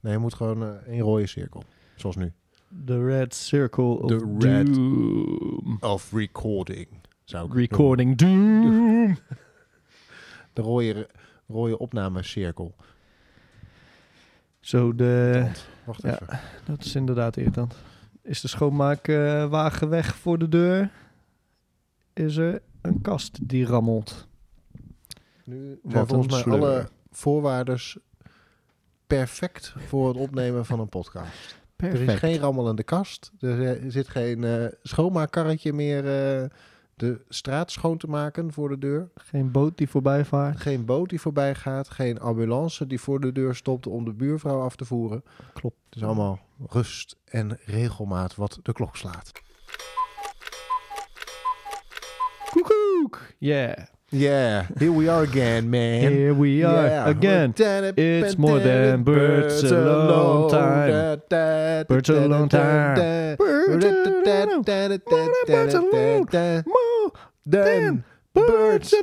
Nee, je moet gewoon eh één rode cirkel. Zoals nu. The Red Circle of The Red- Doom. Of recording. Zou ik. Recording Doom. De rode, rode opnamecirkel. Zo, de, Wacht Ja. even. dat is inderdaad irritant. Is de schoonmaakwagen weg voor de deur? Is er een kast die rammelt? Nu zijn een volgens mij alle voorwaarden perfect voor het opnemen van een podcast. Perfect. Er is geen rammelende kast. Er eh, zit geen eh, schoonmaakkarretje meer eh, de straat schoon te maken voor de deur. Geen boot die voorbij vaart. Geen boot die voorbij gaat. Geen ambulance die voor de deur stopt om de buurvrouw af te voeren. Klopt. Het is allemaal rust en regelmaat wat de klok slaat. Koekoek. Yeah. Yeah, here we are again, man. Here we are Yeah. again. It's more than birds alone time. Birds alone time. Birds alone. Birds alone. More Then birds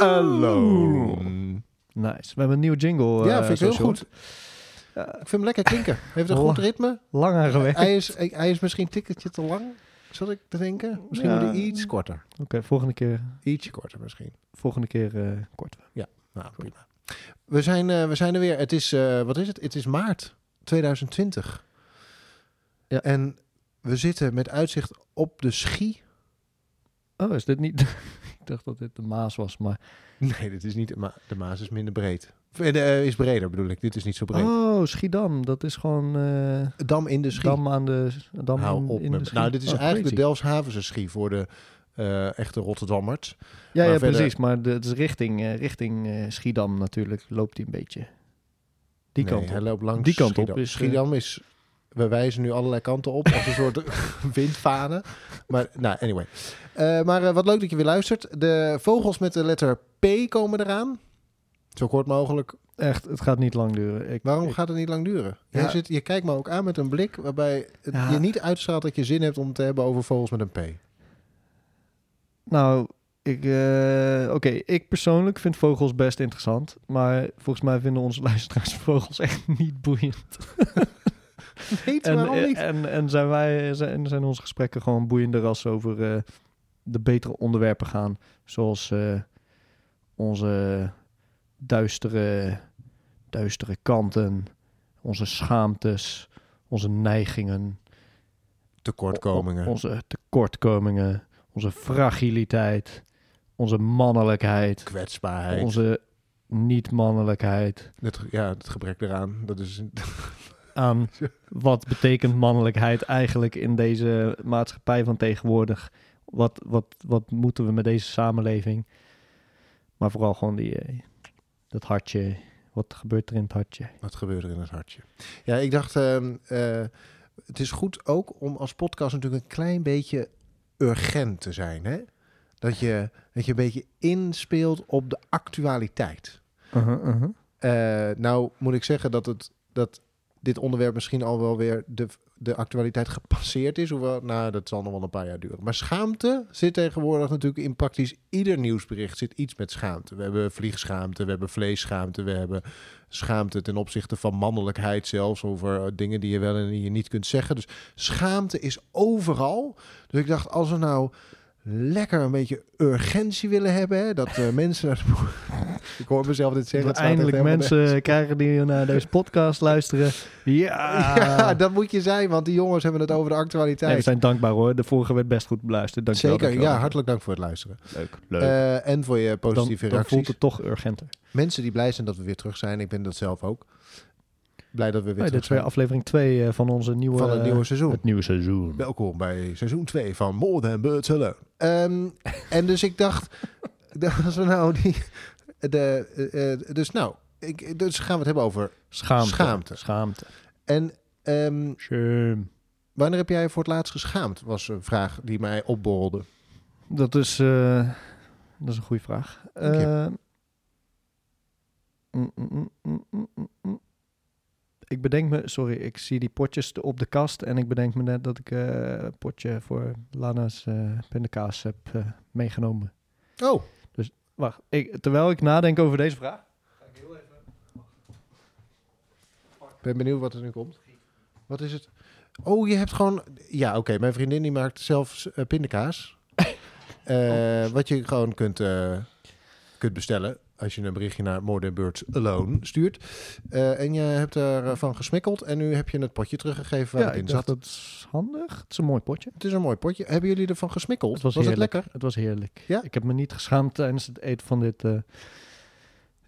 alone. Nice. We hebben een nieuwe jingle. Ja, eh, vind ik heel goed. Ik vind hem lekker klinken. Heeft een goed ritme. Lang aan gewerkt. Hij is, hij is misschien een tikkeltje te lang, zat ik te denken. Misschien Ja. iets korter. Oké, volgende keer, Ietsje korter misschien. volgende keer eh kort. Nou, prima. We zijn, eh, we zijn er weer. Het is, eh, wat is het? Het is maart 2020. Ja. En we zitten met uitzicht op de Schie. Oh, is dit niet... dacht dat dit de Maas was, maar... Nee, dit is niet. Maar de Maas is minder breed. Eh, de, eh, is breder bedoel ik. Dit is niet zo breed. Oh, Schiedam. Dat is gewoon... eh Dam in de Schie. Dam aan de... Dam Hou in, op. in de Schie. nou, dit is Oh, eigenlijk de. Delfshavense Schie voor de echte Rotterdammers. Ja, maar ja verder- precies. Maar de, het is richting, richting Schiedam natuurlijk. Loopt hij een beetje. Die Nee, kant op. Hij loopt langs Die kant op is, Schiedam is... We wijzen nu allerlei kanten op als een soort windvanen. Maar, nou, anyway. Eh, maar eh, wat leuk dat je weer luistert. De vogels met de letter P komen eraan. Zo kort mogelijk. Echt, het gaat niet lang duren. Ik, Waarom ik- gaat het niet lang duren? Ja. Jij zit, je kijkt me ook aan met een blik waarbij het Ja. je niet uitstraalt dat je zin hebt om het te hebben over vogels met een P. Nou, ik, eh, oké, ik persoonlijk vind vogels best interessant. Maar volgens mij vinden onze luisteraars vogels echt niet boeiend. Weet En, waarom niet? en, en zijn wij zijn, zijn onze gesprekken gewoon boeiender als ze over eh, de betere onderwerpen gaan. Zoals eh, onze duistere, duistere kanten, onze schaamtes, onze neigingen, Tekortkomingen. o- onze tekortkomingen, onze fragiliteit, onze mannelijkheid, kwetsbaarheid. onze niet-mannelijkheid. Het, ja, het gebrek eraan. Dat is aan wat betekent mannelijkheid eigenlijk in deze maatschappij van tegenwoordig. Wat, wat, wat moeten we met deze samenleving? Maar vooral gewoon die, eh, dat hartje. Wat gebeurt er in het hartje? Wat gebeurt er in het hartje? Ja, ik dacht, ehm, eh, het is goed ook om als podcast natuurlijk een klein beetje urgent te zijn. Hè? Dat, je, dat je een beetje inspeelt op de actualiteit. Eh, nou moet ik zeggen dat, het, dat dit onderwerp misschien al wel weer de, de actualiteit gepasseerd is. Hoewel, nou, dat zal nog wel een paar jaar duren. Maar schaamte zit tegenwoordig natuurlijk in praktisch ieder nieuwsbericht zit iets met schaamte. We hebben vliegschaamte, we hebben vleesschaamte, we hebben schaamte ten opzichte van mannelijkheid zelfs. Over eh, dingen die je wel en die je niet kunt zeggen. Dus schaamte is overal. Dus ik dacht, als we nou lekker een beetje urgentie willen hebben. Hè, dat eh, mensen... ik hoor mezelf dit zeggen. Eindelijk mensen krijgen die naar deze podcast luisteren. Ja, Ja, dat moet je zijn, want die jongens hebben het over de actualiteit. we zijn dankbaar hoor. De vorige werd best goed beluisterd. Zeker, ja, hartelijk dank voor het luisteren. Leuk, leuk. Eh, en voor je dan, positieve dan reacties. voelt het toch urgenter. Mensen die blij zijn dat we weer terug zijn. Ik ben dat zelf ook. Blij dat we weer Nee, dit is weer aflevering 2 van onze nieuwe, Van het nieuwe seizoen. het nieuwe seizoen. Welkom bij seizoen 2 van More Than Birds Alone. Ehm, en dus ik dacht, dat als we nou die... De, eh, eh, dus nou, ik, dus gaan we het hebben over... Schaamte. Schaamte. Schaamte. En ehm, wanneer heb jij voor het laatst geschaamd? Was een vraag die mij opborrelde. Dat is, eh, dat is een goede vraag. Eh, mm, mm, mm. Ik bedenk me, sorry, ik zie die potjes op de kast en ik bedenk me net dat ik eh, een potje voor Lana's eh pindakaas heb eh, meegenomen. Oh, Wacht, ik, terwijl ik nadenk over deze vraag, ga ik heel even ben benieuwd wat er nu komt. Wat is het? Oh, je hebt gewoon... Ja, oké. Mijn vriendin die maakt zelf pindakaas. Wat je gewoon kunt, kunt bestellen als je een berichtje naar More Birds Alone stuurt. Eh, en je hebt ervan gesmikkeld en nu heb je het potje teruggegeven waar Ja, het in zat. dat is handig. Het is een mooi potje. Het is een mooi potje. Hebben jullie ervan gesmikkeld? Het was, het heerlijk. lekker? Het was heerlijk. Ja? Ik heb me niet geschaamd tijdens het eten van dit eh,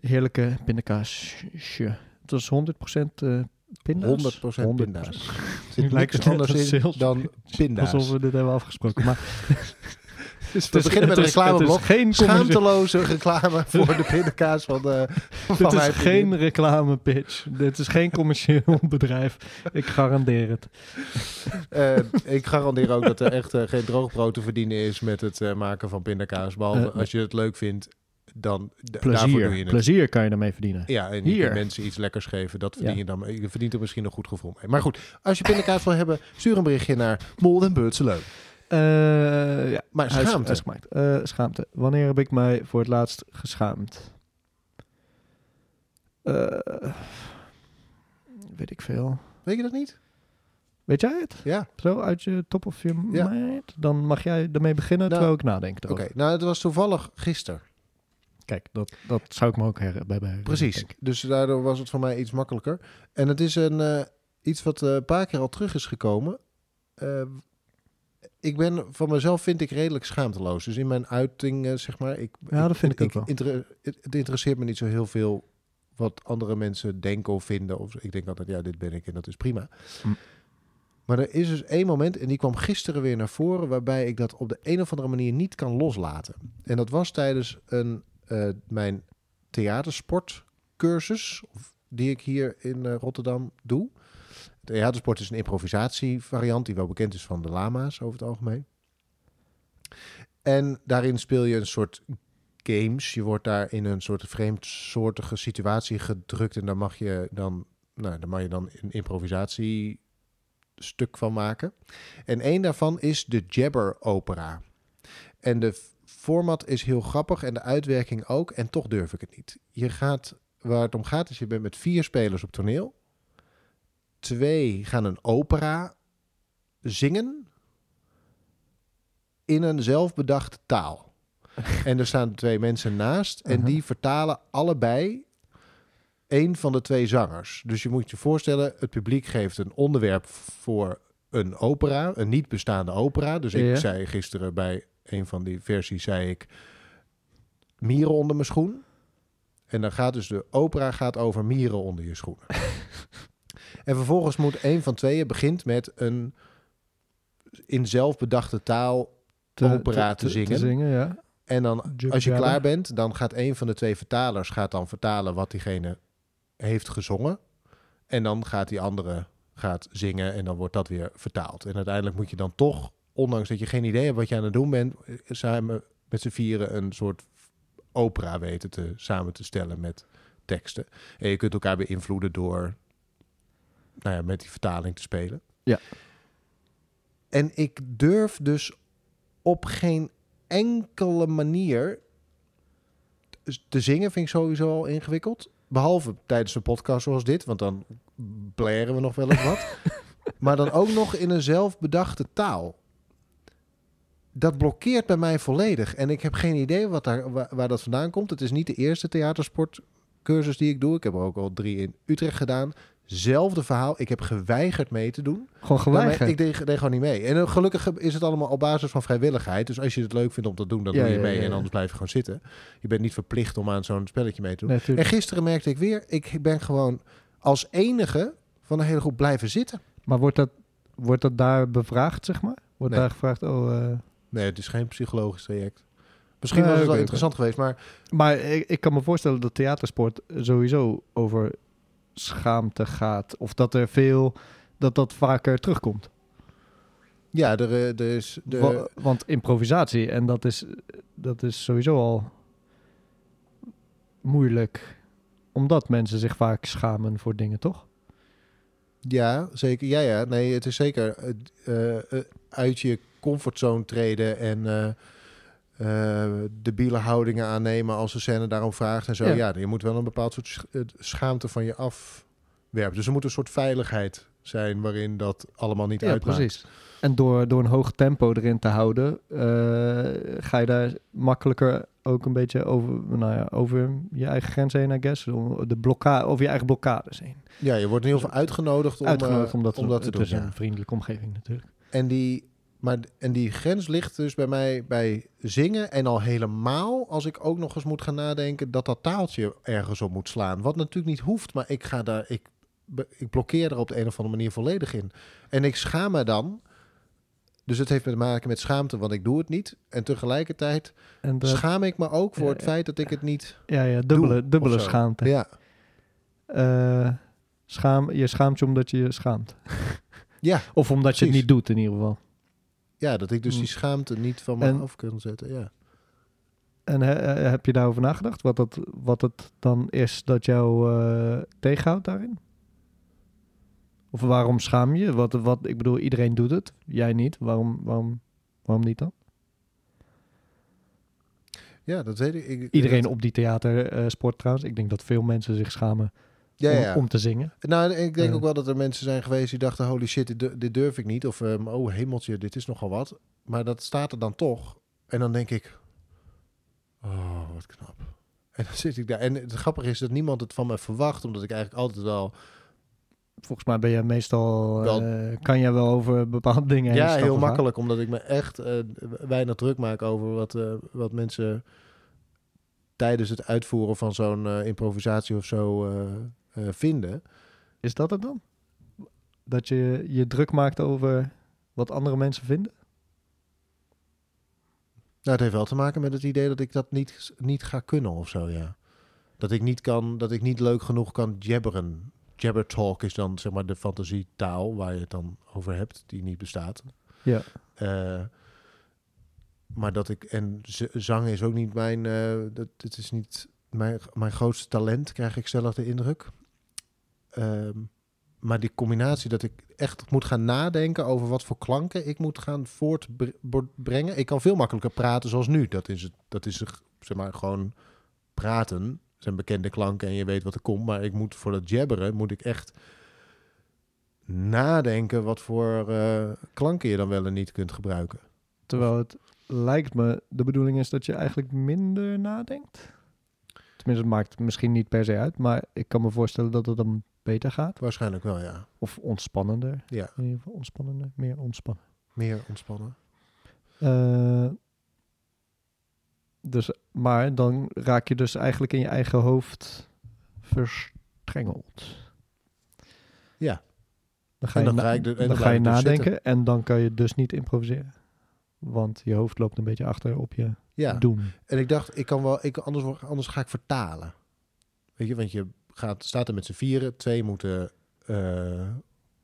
heerlijke pindakaasje. Het was 100% eh pinda's. 100% pinda's. Er Nu zit lijkt niks het net anders in dan pinda's. Alsof we dit hebben afgesproken. Maar Dus we beginnen met het een is- het reclameblok. geen Schaamteloze reclame voor de pindakaas van, de, van Dit mijn is geen reclame pitch. Dit is geen commercieel bedrijf. Ik garandeer het. Eh, ik garandeer ook dat er echt eh, geen droogbrood te verdienen is met het eh, maken van pindakaas. Behalve Eh, als je het leuk vindt, dan daarvoor doe je Plezier. het. Plezier kan je daarmee verdienen. Ja, en Hier. mensen iets lekkers geven. Dat verdien Ja. je dan. Je verdient er misschien een goed gevoel mee. Maar goed, als je pindakaas wil hebben, stuur een berichtje naar Mol en. Eh, ja, Maar schaamte. hij is gemaakt. Eh, schaamte. Wanneer heb ik mij voor het laatst geschaamd? Eh, weet ik veel. Weet je dat niet? Weet jij het? Ja. Zo uit je top of je Ja. mind? Dan mag jij ermee beginnen Nou, terwijl ik nadenk. Oké, nou het was toevallig gisteren. Kijk, dat, dat zou ik me ook her bij bij. Precies. Dus daardoor was het voor mij iets makkelijker. En het is een, eh, iets wat eh, een paar keer al terug is gekomen. Eh, ik ben van mezelf vind ik redelijk schaamteloos. Dus in mijn uiting, zeg maar. Ik, Ja, dat vind ik ook wel. inter- het, interesseert me niet zo heel veel wat andere mensen denken of vinden. Of, ik denk altijd, ja, dit ben ik en dat is prima. Hm. Maar er is dus één moment, en die kwam gisteren weer naar voren, waarbij ik dat op de een of andere manier niet kan loslaten. En dat was tijdens een, eh, mijn theatersportcursus, die ik hier in eh, Rotterdam doe. Theatersport is een improvisatievariant die wel bekend is van de lama's over het algemeen. En daarin speel je een soort games. Je wordt daar in een soort vreemdsoortige situatie gedrukt en daar mag je dan, nou, daar mag je dan een improvisatiestuk van maken. En één daarvan is de Jabber Opera. En de format is heel grappig en de uitwerking ook. En toch durf ik het niet. Je gaat, waar het om gaat, is je bent met vier spelers op toneel. Twee gaan een opera zingen in een zelfbedachte taal. en er staan twee mensen naast en Uh-huh. die vertalen allebei een van de twee zangers. Dus je moet je voorstellen, het publiek geeft een onderwerp voor een opera, een niet bestaande opera. Dus ik Ja. zei gisteren bij een van die versies, zei ik, mieren onder mijn schoen. En dan gaat dus de opera gaat over mieren onder je schoenen. en vervolgens moet een van tweeën begint met een in zelfbedachte taal opera te zingen. Te zingen, ja. En dan, als je klaar bent, dan gaat een van de twee vertalers gaat dan vertalen wat diegene heeft gezongen. En dan gaat die andere gaat zingen en dan wordt dat weer vertaald. En uiteindelijk moet je dan toch, ondanks dat je geen idee hebt wat je aan het doen bent, samen met z'n vieren een soort opera weten te, samen te stellen met teksten. En je kunt elkaar beïnvloeden door nou ja, met die vertaling te spelen. Ja. En ik durf dus op geen enkele manier te zingen vind ik sowieso al ingewikkeld. Behalve tijdens een podcast zoals dit, want dan blaren we nog wel eens wat. maar dan ook nog in een zelfbedachte taal. Dat blokkeert bij mij volledig. En ik heb geen idee wat daar, waar, waar dat vandaan komt. Het is niet de eerste theatersportcursus die ik doe. Ik heb er ook al drie in Utrecht gedaan. Zelfde verhaal. Ik heb geweigerd mee te doen. Gewoon maar geweigerd. ik deed, deed gewoon niet mee. En eh, gelukkig is het allemaal op basis van vrijwilligheid. Dus als je het leuk vindt om te doen, dan Ja, doe je mee. ja, ja. En anders blijf je gewoon zitten. Je bent niet verplicht om aan zo'n spelletje mee te doen. Nee, En gisteren merkte ik weer, ik ben gewoon als enige van de hele groep blijven zitten. Maar wordt dat, wordt dat daar bevraagd, zeg maar? Wordt Nee. daar gevraagd, oh... eh, Nee, het is geen psychologisch traject. Misschien Nee, was het wel interessant geweest, maar Maar ik, ik kan me voorstellen dat theatersport sowieso over schaamte gaat. Of dat er veel, dat dat vaker terugkomt. ja, er, eh, er is... De, Wa- want improvisatie, en dat is, dat is sowieso al moeilijk. Omdat mensen zich vaak schamen voor dingen, toch? Ja, zeker. Ja, ja. Nee, het is zeker eh, eh, uit je comfortzone treden en eh, debiele houdingen aannemen als de scène daarom vraagt en zo. Ja. Ja. je moet wel een bepaald soort eh, schaamte van je af werpt. Dus er moet een soort veiligheid zijn waarin dat allemaal niet Ja, uitmaakt. precies. En door, door een hoog tempo erin te houden, eh, ga je daar makkelijker ook een beetje over, nou ja, over je eigen grenzen heen, I guess. De blokkade, over je eigen blokkades heen. Ja, je wordt in ieder geval uitgenodigd om, Uitgenodigd om dat, om dat te het doen. is een vriendelijke omgeving natuurlijk. En die, maar, en die grens ligt dus bij mij bij zingen. En al helemaal als ik ook nog eens moet gaan nadenken dat dat taaltje ergens op moet slaan. Wat natuurlijk niet hoeft, maar ik ga daar. Ik, ik blokkeer er op de een of andere manier volledig in. En ik schaam me dan. Dus het heeft te maken met schaamte, want ik doe het niet. En tegelijkertijd En dat, schaam ik me ook voor Ja, het ja. feit dat ik het niet ja, ja, dubbele, doe, dubbele schaamte. Ja, Eh, schaam, je schaamt je omdat je je schaamt. ja, Of omdat je het niet doet in ieder geval. Ja, dat ik dus die schaamte niet van me En- af kan zetten. Ja. En he- he- heb je daarover nagedacht? Wat, dat, wat het dan is dat jou eh, tegenhoudt daarin? Of waarom schaam je? Wat, wat, ik bedoel, iedereen doet het. Jij niet. Waarom, waarom, waarom niet dan? ja, dat weet ik. ik Iedereen op die theatersport trouwens. Ik denk dat veel mensen zich schamen ja, om, ja. om te zingen. Nou, ik denk ook wel dat er mensen zijn geweest die dachten: holy shit, dit, du- dit durf ik niet. Of ehm, oh hemeltje, dit is nogal wat. Maar dat staat er dan toch. En dan denk ik: oh, wat knap. En dan zit ik daar. En het grappige is dat niemand het van me verwacht, omdat ik eigenlijk altijd wel. Volgens mij ben je meestal... Wel- eh, kan jij wel over bepaalde dingen ja, heel makkelijk, omdat ik me echt eh, weinig druk maak over wat, eh, wat mensen tijdens het uitvoeren van zo'n improvisatie of zo eh, vinden. Is dat het dan? Dat je je druk maakt over wat andere mensen vinden? Nou, het heeft wel te maken met het idee dat ik dat niet, niet ga kunnen of zo, ja. Dat ik niet kan, dat ik niet leuk genoeg kan jabberen. Jabber talk is dan zeg maar de fantasietaal waar je het dan over hebt, die niet bestaat. Ja. Eh, maar dat ik, en zang is ook niet mijn, eh, dat, het is niet mijn, mijn grootste talent, krijg ik zelf de indruk. Ehm, maar die combinatie dat ik echt moet gaan nadenken over wat voor klanken ik moet gaan voortbrengen. Ik kan veel makkelijker praten zoals nu. Dat is het, dat is zeg maar gewoon praten. Zijn bekende klanken en je weet wat er komt. Maar ik moet voor dat jabberen moet ik echt nadenken wat voor eh, klanken je dan wel en niet kunt gebruiken. Terwijl het lijkt me, de bedoeling is dat je eigenlijk minder nadenkt. Tenminste, het maakt misschien niet per se uit, maar ik kan me voorstellen dat het dan beter gaat. Waarschijnlijk wel, ja. Of ontspannender. Ja, In ieder geval ontspannender, meer ontspannen. meer ontspannen. Eh, dus, maar dan raak je dus eigenlijk in je eigen hoofd verstrengeld. Ja. Dan ga je, dan na- ga ik de- en dan dan ga je dus nadenken en dan kan je dus niet improviseren. Want je hoofd loopt een beetje achter op je Ja, doen. en ik dacht, ik kan wel, ik, anders, anders ga ik vertalen. Weet je, want je gaat, staat er met z'n vieren. Twee moeten Twee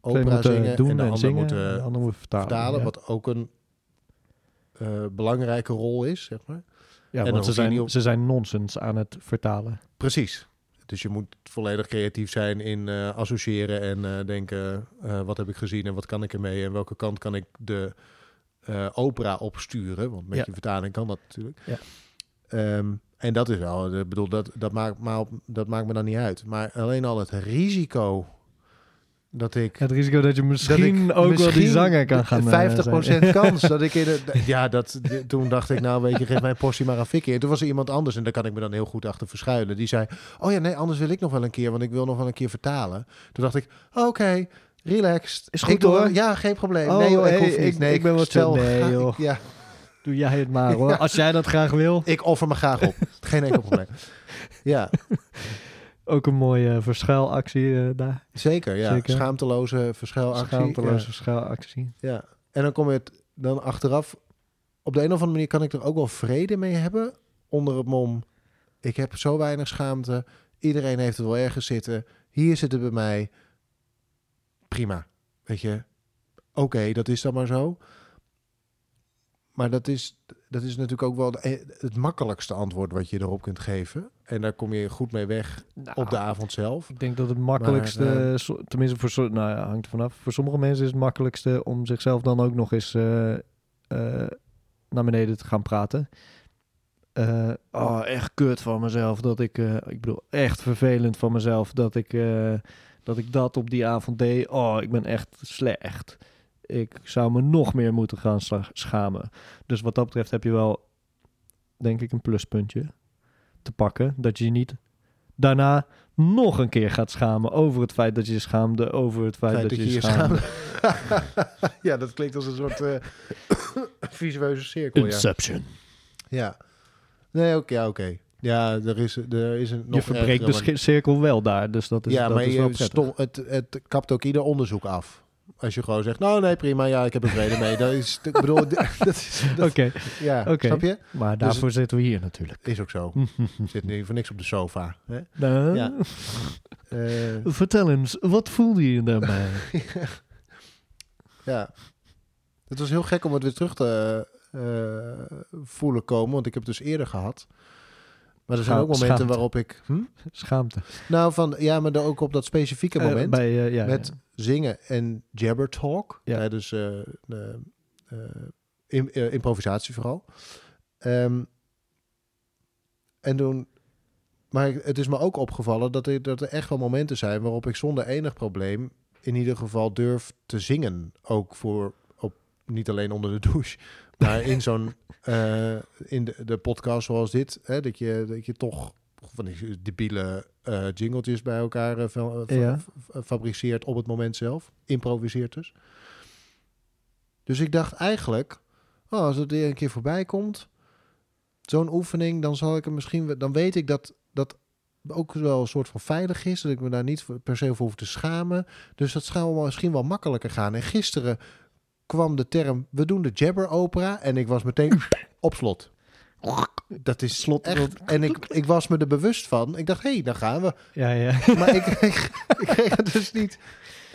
opera moeten zingen doen en de en ander zingen, moet en de eh, ander moet vertalen. vertalen. ja. Wat ook een eh, belangrijke rol is, zeg maar. ja, dan want ze zijn, op- ze zijn nonsens aan het vertalen. Precies. Dus je moet volledig creatief zijn in eh, associëren en denken: wat heb ik gezien en wat kan ik ermee en welke kant kan ik de opera opsturen? Want met Ja. je vertaling kan dat natuurlijk. Ja. Ehm, en dat is wel, ik bedoel, dat, dat, maakt, maar op- dat maakt me dan niet uit. Maar alleen al het risico dat ik. Het risico dat je misschien ook wel die zanger kan gaan... eh, 50% zijn. kans dat ik in het. Ja, dat, toen dacht ik, nou weet je, geef mijn portie maar aan Vicky. En toen was er iemand anders en daar kan ik me dan heel goed achter verschuilen. Die zei, oh ja, nee, anders wil ik nog wel een keer, want ik wil nog wel een keer vertalen. Toen dacht ik, oké, relaxed. Is goed, Ik hoor. Ja, geen probleem. Oh, nee, joh, ik hey, hoef niet. nee, ik ben wel stel. Nee. Ja, Doe jij het maar hoor. Ja. Als jij dat graag wil. ik offer me graag op. Geen enkel probleem. Ja, Ook een mooie verschuilactie eh, daar. zeker. Ja. Zeker. Schaamteloze verschuilactie. Schaamteloze Ja. verschuilactie. Ja, en dan kom je het dan achteraf. Op de een of andere manier kan ik er ook wel vrede mee hebben. Onder het mom. Ik heb zo weinig schaamte. Iedereen heeft het wel ergens zitten. Hier zit het bij mij. Prima. Weet je. Oké, dat is dan maar zo. Maar dat is, dat is natuurlijk ook wel de- het makkelijkste antwoord wat je erop kunt geven. En daar kom je goed mee weg op de avond zelf. Ik denk dat het makkelijkste, Maar, eh, so- tenminste voor, so- nou ja, hangt er vanaf. Voor sommige mensen is het makkelijkste om zichzelf dan ook nog eens eh, eh, naar beneden te gaan praten. Eh, oh, echt kut van mezelf dat ik, eh, ik bedoel, echt vervelend van mezelf dat ik eh, Dat ik dat op die avond deed. Oh, ik ben echt slecht. Ik zou me nog meer moeten gaan schamen. Dus wat dat betreft heb je wel, denk ik, een pluspuntje te pakken. Dat je je niet daarna nog een keer gaat schamen over het feit dat je je schaamde, over het feit, Feit dat, je je schaamde. ja, dat klinkt als een soort eh visueuze cirkel. Ja. Inception. ja. Nee, oké, ja, oké. Ja, er is, er is een nog je verbreekt de cirkel wel daar, dus dat is, ja, dat maar is wel je stom, het, het kapt ook ieder onderzoek af. Als je gewoon zegt, nou nee, prima, ja, ik heb er vrede mee. Dat is, ik bedoel, dat is, Oké, ja, snap je? maar Dus- daarvoor zitten we hier natuurlijk. Is ook zo. Zit nu voor niks op de sofa. Hè? Nou, Ja. Eh, Vertel eens, wat voelde je daarbij? ja. Het was heel gek om het weer terug te eh, voelen komen, want ik heb het dus eerder gehad. Maar er zijn ook momenten schaamte. waarop ik... Hm? Schaamte. Nou, van, ja, maar dan ook op dat specifieke Eh, moment. bij, eh, ja, met ja. zingen en jabber talk. Ja. Im- eh, improvisatie vooral. Ehm, en toen... Maar het is me ook opgevallen dat er, dat er echt wel momenten zijn... waarop ik zonder enig probleem in ieder geval durf te zingen. Ook voor, op, niet alleen onder de douche... maar in zo'n... eh, in de, de podcast zoals dit... Hè, dat, je, dat je toch van die debiele eh jingletjes bij elkaar eh, fa- Ja. fabriceert op het moment zelf. Improviseert dus. Dus ik dacht eigenlijk, oh, als het weer een keer voorbij komt, zo'n oefening, dan zal ik er misschien, we- dan weet ik dat dat ook wel een soort van veilig is, dat ik me daar niet per se voor hoef te schamen. Dus dat zou wel misschien wel makkelijker gaan. En gisteren kwam de term, we doen de jabber opera, en ik was meteen op slot. Dat is Slot- echt. En ik, ik was me er bewust van. Ik dacht, hé, hey, dan gaan we. Ja, ja. Maar ik, ik, ik kreeg het dus niet.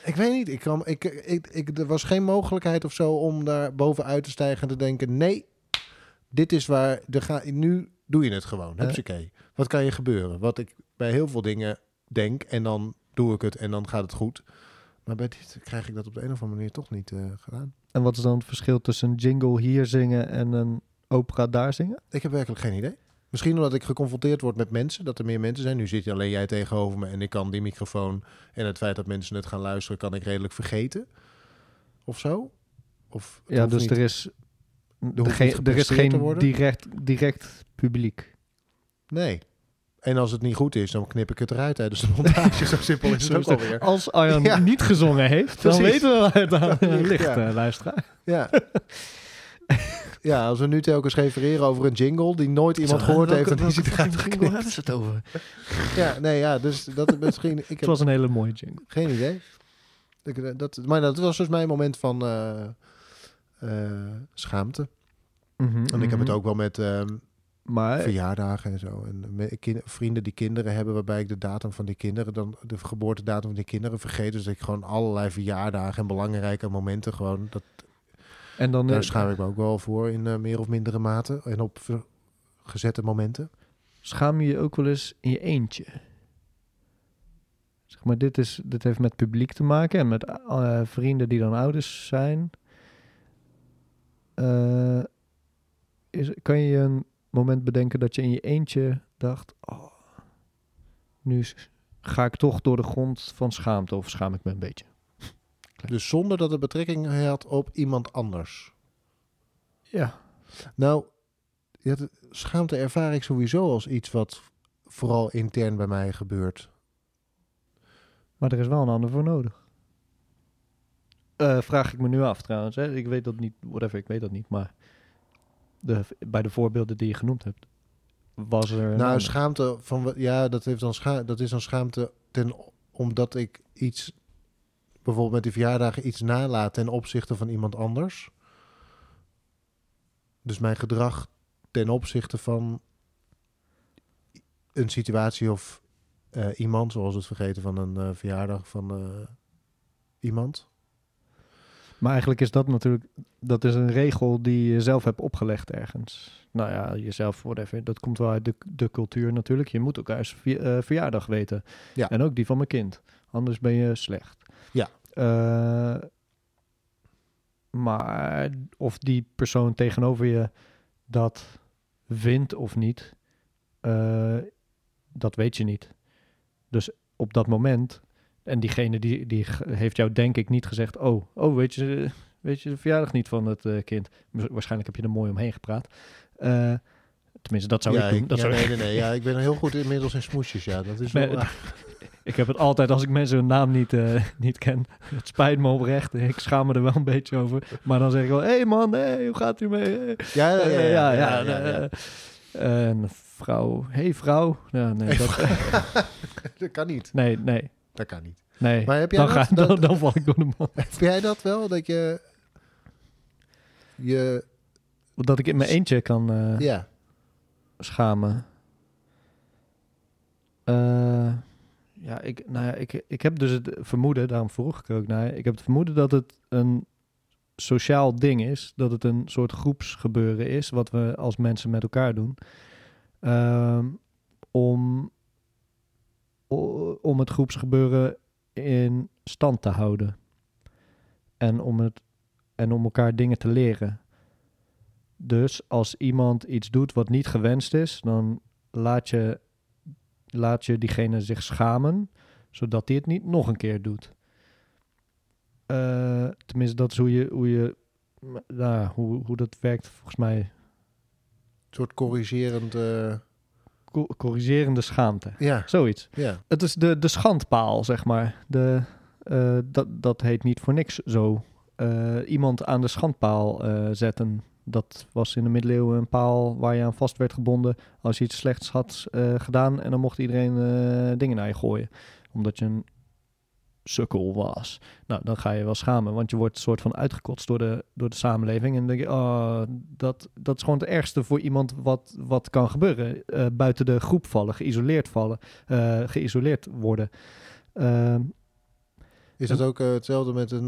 Ik weet niet. Ik kwam, ik, ik, ik, er was geen mogelijkheid of zo om daar bovenuit te stijgen en te denken: nee, dit is waar. De ga, nu doe je het gewoon. Ja. Hupsakee. Wat kan je gebeuren? Wat ik bij heel veel dingen denk en dan doe ik het en dan gaat het goed. Maar bij dit krijg ik dat op de een of andere manier toch niet eh, gedaan. En wat is dan het verschil tussen een jingle hier zingen en een opera daar zingen? Ik heb werkelijk geen idee. Misschien omdat ik geconfronteerd word met mensen, dat er meer mensen zijn. Nu zit je alleen jij tegenover me en ik kan die microfoon en het feit dat mensen het gaan luisteren, kan ik redelijk vergeten. Of zo? Of Ja, dus niet- er is, niet er is geen direct, direct publiek. Nee. En als het niet goed is, dan knip ik het eruit tijdens de montage. Zo simpel is het Zo ook is het. alweer. Als Arjan Ja. niet gezongen heeft, dan Precies. weten we waar het aan Ja. ligt, Ja. eh, luisteraar. Ja. ja, als we nu telkens refereren over een jingle die nooit iemand gehoord heeft, dan is het eruit geknipt. hebben ze het over? Ja, nee, ja, dus dat misschien... Ik Het heb was een hele mooie jingle. Geen idee. Ik, eh, dat, maar dat was dus mijn moment van eh, eh, schaamte. En ik heb het ook wel met ehm, Maar verjaardagen en zo. En vrienden die kinderen hebben, waarbij ik de datum van die kinderen, dan de geboortedatum van die kinderen vergeet. Dus dat ik gewoon allerlei verjaardagen en belangrijke momenten gewoon. Dat, en dan daar eh, schaam ik me ook wel voor in eh, meer of mindere mate. En op gezette momenten. schaam je je ook wel eens in je eentje. Zeg maar, dit, is, dit heeft met publiek te maken en met eh, vrienden die dan ouders zijn. Eh, is, kan je een moment bedenken dat je in je eentje dacht: oh, nu ga ik toch door de grond van schaamte of schaam ik me een beetje? Dus zonder dat het betrekking had op iemand anders. Ja. Nou, ja, schaamte ervaar ik sowieso als iets wat vooral intern bij mij gebeurt. Maar er is wel een ander voor nodig. Eh, vraag ik me nu af trouwens. Hè? Ik weet dat niet, whatever, ik weet dat niet. Maar de, bij de voorbeelden die je genoemd hebt, was er. nou, schaamte van ja, dat, heeft dan scha dat is dan schaamte ten, omdat ik iets, bijvoorbeeld met die verjaardagen, iets nalaat ten opzichte van iemand anders. Dus mijn gedrag ten opzichte van een situatie of eh, iemand, zoals het vergeten van een eh, verjaardag van eh, iemand. Maar eigenlijk is dat natuurlijk, dat is een regel die je zelf hebt opgelegd ergens. Nou ja, jezelf, whatever. Dat komt wel uit de, de cultuur natuurlijk. Je moet elkaars eh, verjaardag weten. Ja. En ook die van mijn kind. Anders ben je slecht. Ja. Eh, maar of die persoon tegenover je dat vindt of niet, eh, dat weet je niet. Dus op dat moment En diegene die, die heeft jou denk ik niet gezegd... oh, oh weet, je, weet je de verjaardag niet van het eh, kind? Wa- Waarschijnlijk heb je er mooi omheen gepraat. Eh, tenminste, dat zou ja, ik doen. Dat ja, zou nee, nee, nee. Ja, ik ben heel goed inmiddels in smoesjes. Ja, dat is wel. Ik heb het altijd als ik mensen hun naam niet, eh, niet ken. Het spijt me oprecht. Ik schaam me er wel een beetje over. Maar dan zeg ik wel: hé hey man, hey, hoe gaat u mee? Ja, ja, ja. Ja, ja, vrouw, hey vrouw. Ja, nee, dat, Dat kan niet. nee, nee, Dat kan niet. nee. Maar heb jij dan, dat- ga, dan, dat- dan val ik door de man. Heb jij dat wel? Dat je. Je. Dat ik in mijn eentje kan eh, Ja. schamen. Eh, ja, ik, nou ja, ik, ik heb dus het vermoeden, daarom vroeg ik ook naar. Ik heb het vermoeden dat het een sociaal ding is. Dat het een soort groepsgebeuren is, wat we als mensen met elkaar doen. Ehm, om, om het groepsgebeuren in stand te houden. En om, het, en om elkaar dingen te leren. Dus als iemand iets doet wat niet gewenst is, dan laat je, laat je diegene zich schamen, zodat hij het niet nog een keer doet. Eh, tenminste, dat is hoe je, hoe je nou, hoe, hoe dat werkt volgens mij. Een soort corrigerend. eh, Co- corrigerende schaamte. ja, Zoiets. ja. Het is de, de schandpaal, zeg maar. De, eh, dat, dat heet niet voor niks zo. Eh, iemand aan de schandpaal eh, zetten. Dat was in de middeleeuwen een paal waar je aan vast werd gebonden. Als je iets slechts had gedaan. En dan mocht iedereen dingen naar je gooien. Omdat je een sukkel was. Nou, dan ga je wel schamen. Want je wordt soort van uitgekotst door de, door de samenleving. En dan denk je, oh, dat, dat is gewoon het ergste voor iemand wat, wat kan gebeuren. Eh, buiten de groep vallen, geïsoleerd vallen eh, geïsoleerd worden. Ehm, Is dat ook eh, hetzelfde met een.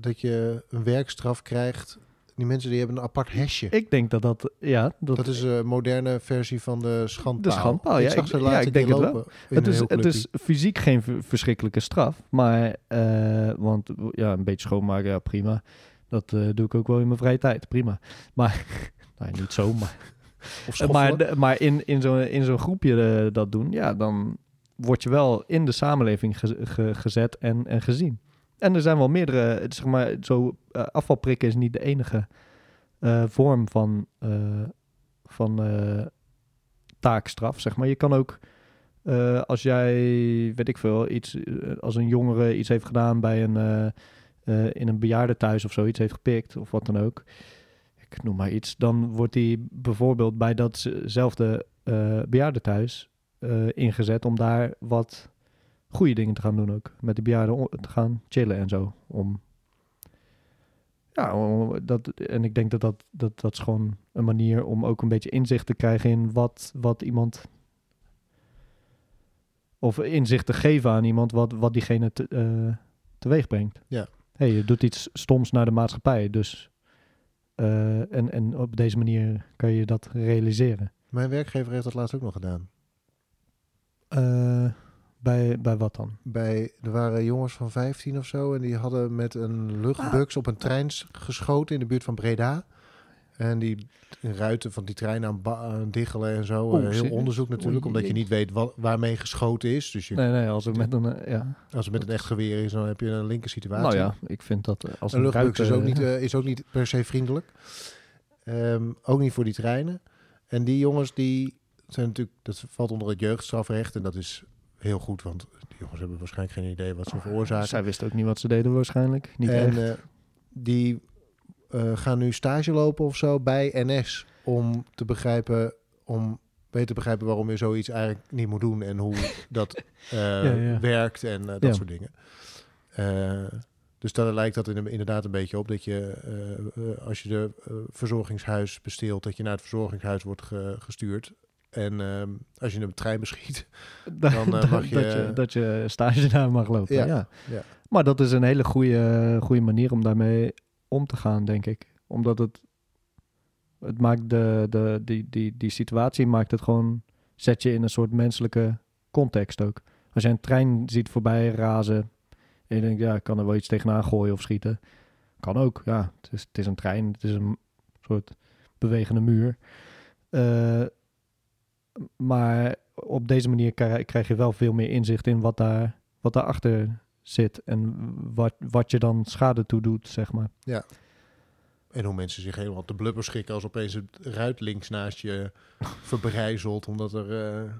dat je een werkstraf krijgt? Die mensen die hebben een apart hesje. ik denk dat dat, ja, dat, Dat is een moderne versie van de schandpaal. De schandpaal, ja, Ik zag ik- ze ja, laatst ik denk het wel. het, is, het fysiek geen verschrikkelijke straf, maar, eh, want ja, een beetje schoonmaken, ja, prima. Dat eh, doe ik ook wel in mijn vrije tijd, prima. Maar, nou, niet zo, maar, Of Eh, maar, maar in, in zo'n in zo'n groepje eh, dat doen, ja, dan word je wel in de samenleving ge- ge- gezet en, en gezien. En er zijn wel meerdere, zeg maar, zo eh, afvalprikken is niet de enige eh, vorm van, eh, van taakstraf, zeg maar. Je kan ook, als jij, weet ik veel, iets, als een jongere iets heeft gedaan bij een, in een bejaardentehuis of zoiets heeft gepikt, of wat dan ook. Ik noem maar iets. Dan wordt hij bijvoorbeeld bij datzelfde eh bejaardentehuis eh, ingezet om daar wat goede dingen te gaan doen ook. Met die bejaarden te gaan chillen en zo. Om, ja, om- dat, en ik denk dat dat, dat dat is gewoon een manier om ook een beetje inzicht te krijgen in wat, wat iemand... Of inzicht te geven aan iemand wat, wat diegene te, eh, teweeg brengt. Ja. hey, je doet iets stoms naar de maatschappij, dus... eh, en, en op deze manier kan je dat realiseren. Mijn werkgever heeft dat laatst ook nog gedaan. Eh, bij, bij wat dan? Bij, er waren jongens van 15 of zo en die hadden met een luchtbux op een trein s- geschoten in de buurt van Breda. En die ruiten van die trein aan, aan diggelen en zo. Eh, heel onderzoek natuurlijk, omdat je niet weet wat, waarmee geschoten is. Dus je, Nee, nee, als het met een... eh, ja. als het met een echt geweer is, dan heb je een linker situatie. Nou ja, ik vind dat eh, als Een een luchtbux is, ook niet, is ook niet per se vriendelijk. Ehm, ook niet voor die treinen. En die jongens, die zijn natuurlijk, dat valt onder het jeugdstrafrecht. En dat is heel goed, want die jongens hebben waarschijnlijk geen idee wat ze veroorzaken. Zij wisten ook niet wat ze deden waarschijnlijk. Niet en echt. eh, die eh, gaan nu stage lopen of zo bij NS om te begrijpen, om beter te begrijpen waarom je zoiets eigenlijk niet moet doen en hoe dat eh, ja. werkt en dat Ja. soort dingen. Dus daar lijkt dat in- inderdaad een beetje op dat je als je de verzorgingshuis besteelt, dat je naar het verzorgingshuis wordt ge- gestuurd. En ehm, als je een trein beschiet, dan, eh, da- mag je- dat, je, dat je stage daar mag lopen. Ja, Ja, ja. Maar dat is een hele goede, goede manier om daarmee om te gaan, denk ik. Omdat het, het maakt de, de, die, die, die situatie maakt het gewoon, zet je in een soort menselijke context ook. Als je een trein ziet voorbij razen en je denkt, ja, ik kan er wel iets tegenaan gooien of schieten. Kan ook, ja. Het is, het is een trein, het is een soort bewegende muur. Eh, maar op deze manier krijg, je wel veel meer inzicht in wat daar, wat daarachter zit en wat, wat je dan schade toe doet, zeg maar. En hoe mensen zich helemaal te blubber schikken als opeens het ruit links naast je verbrijzelt, omdat er... eh,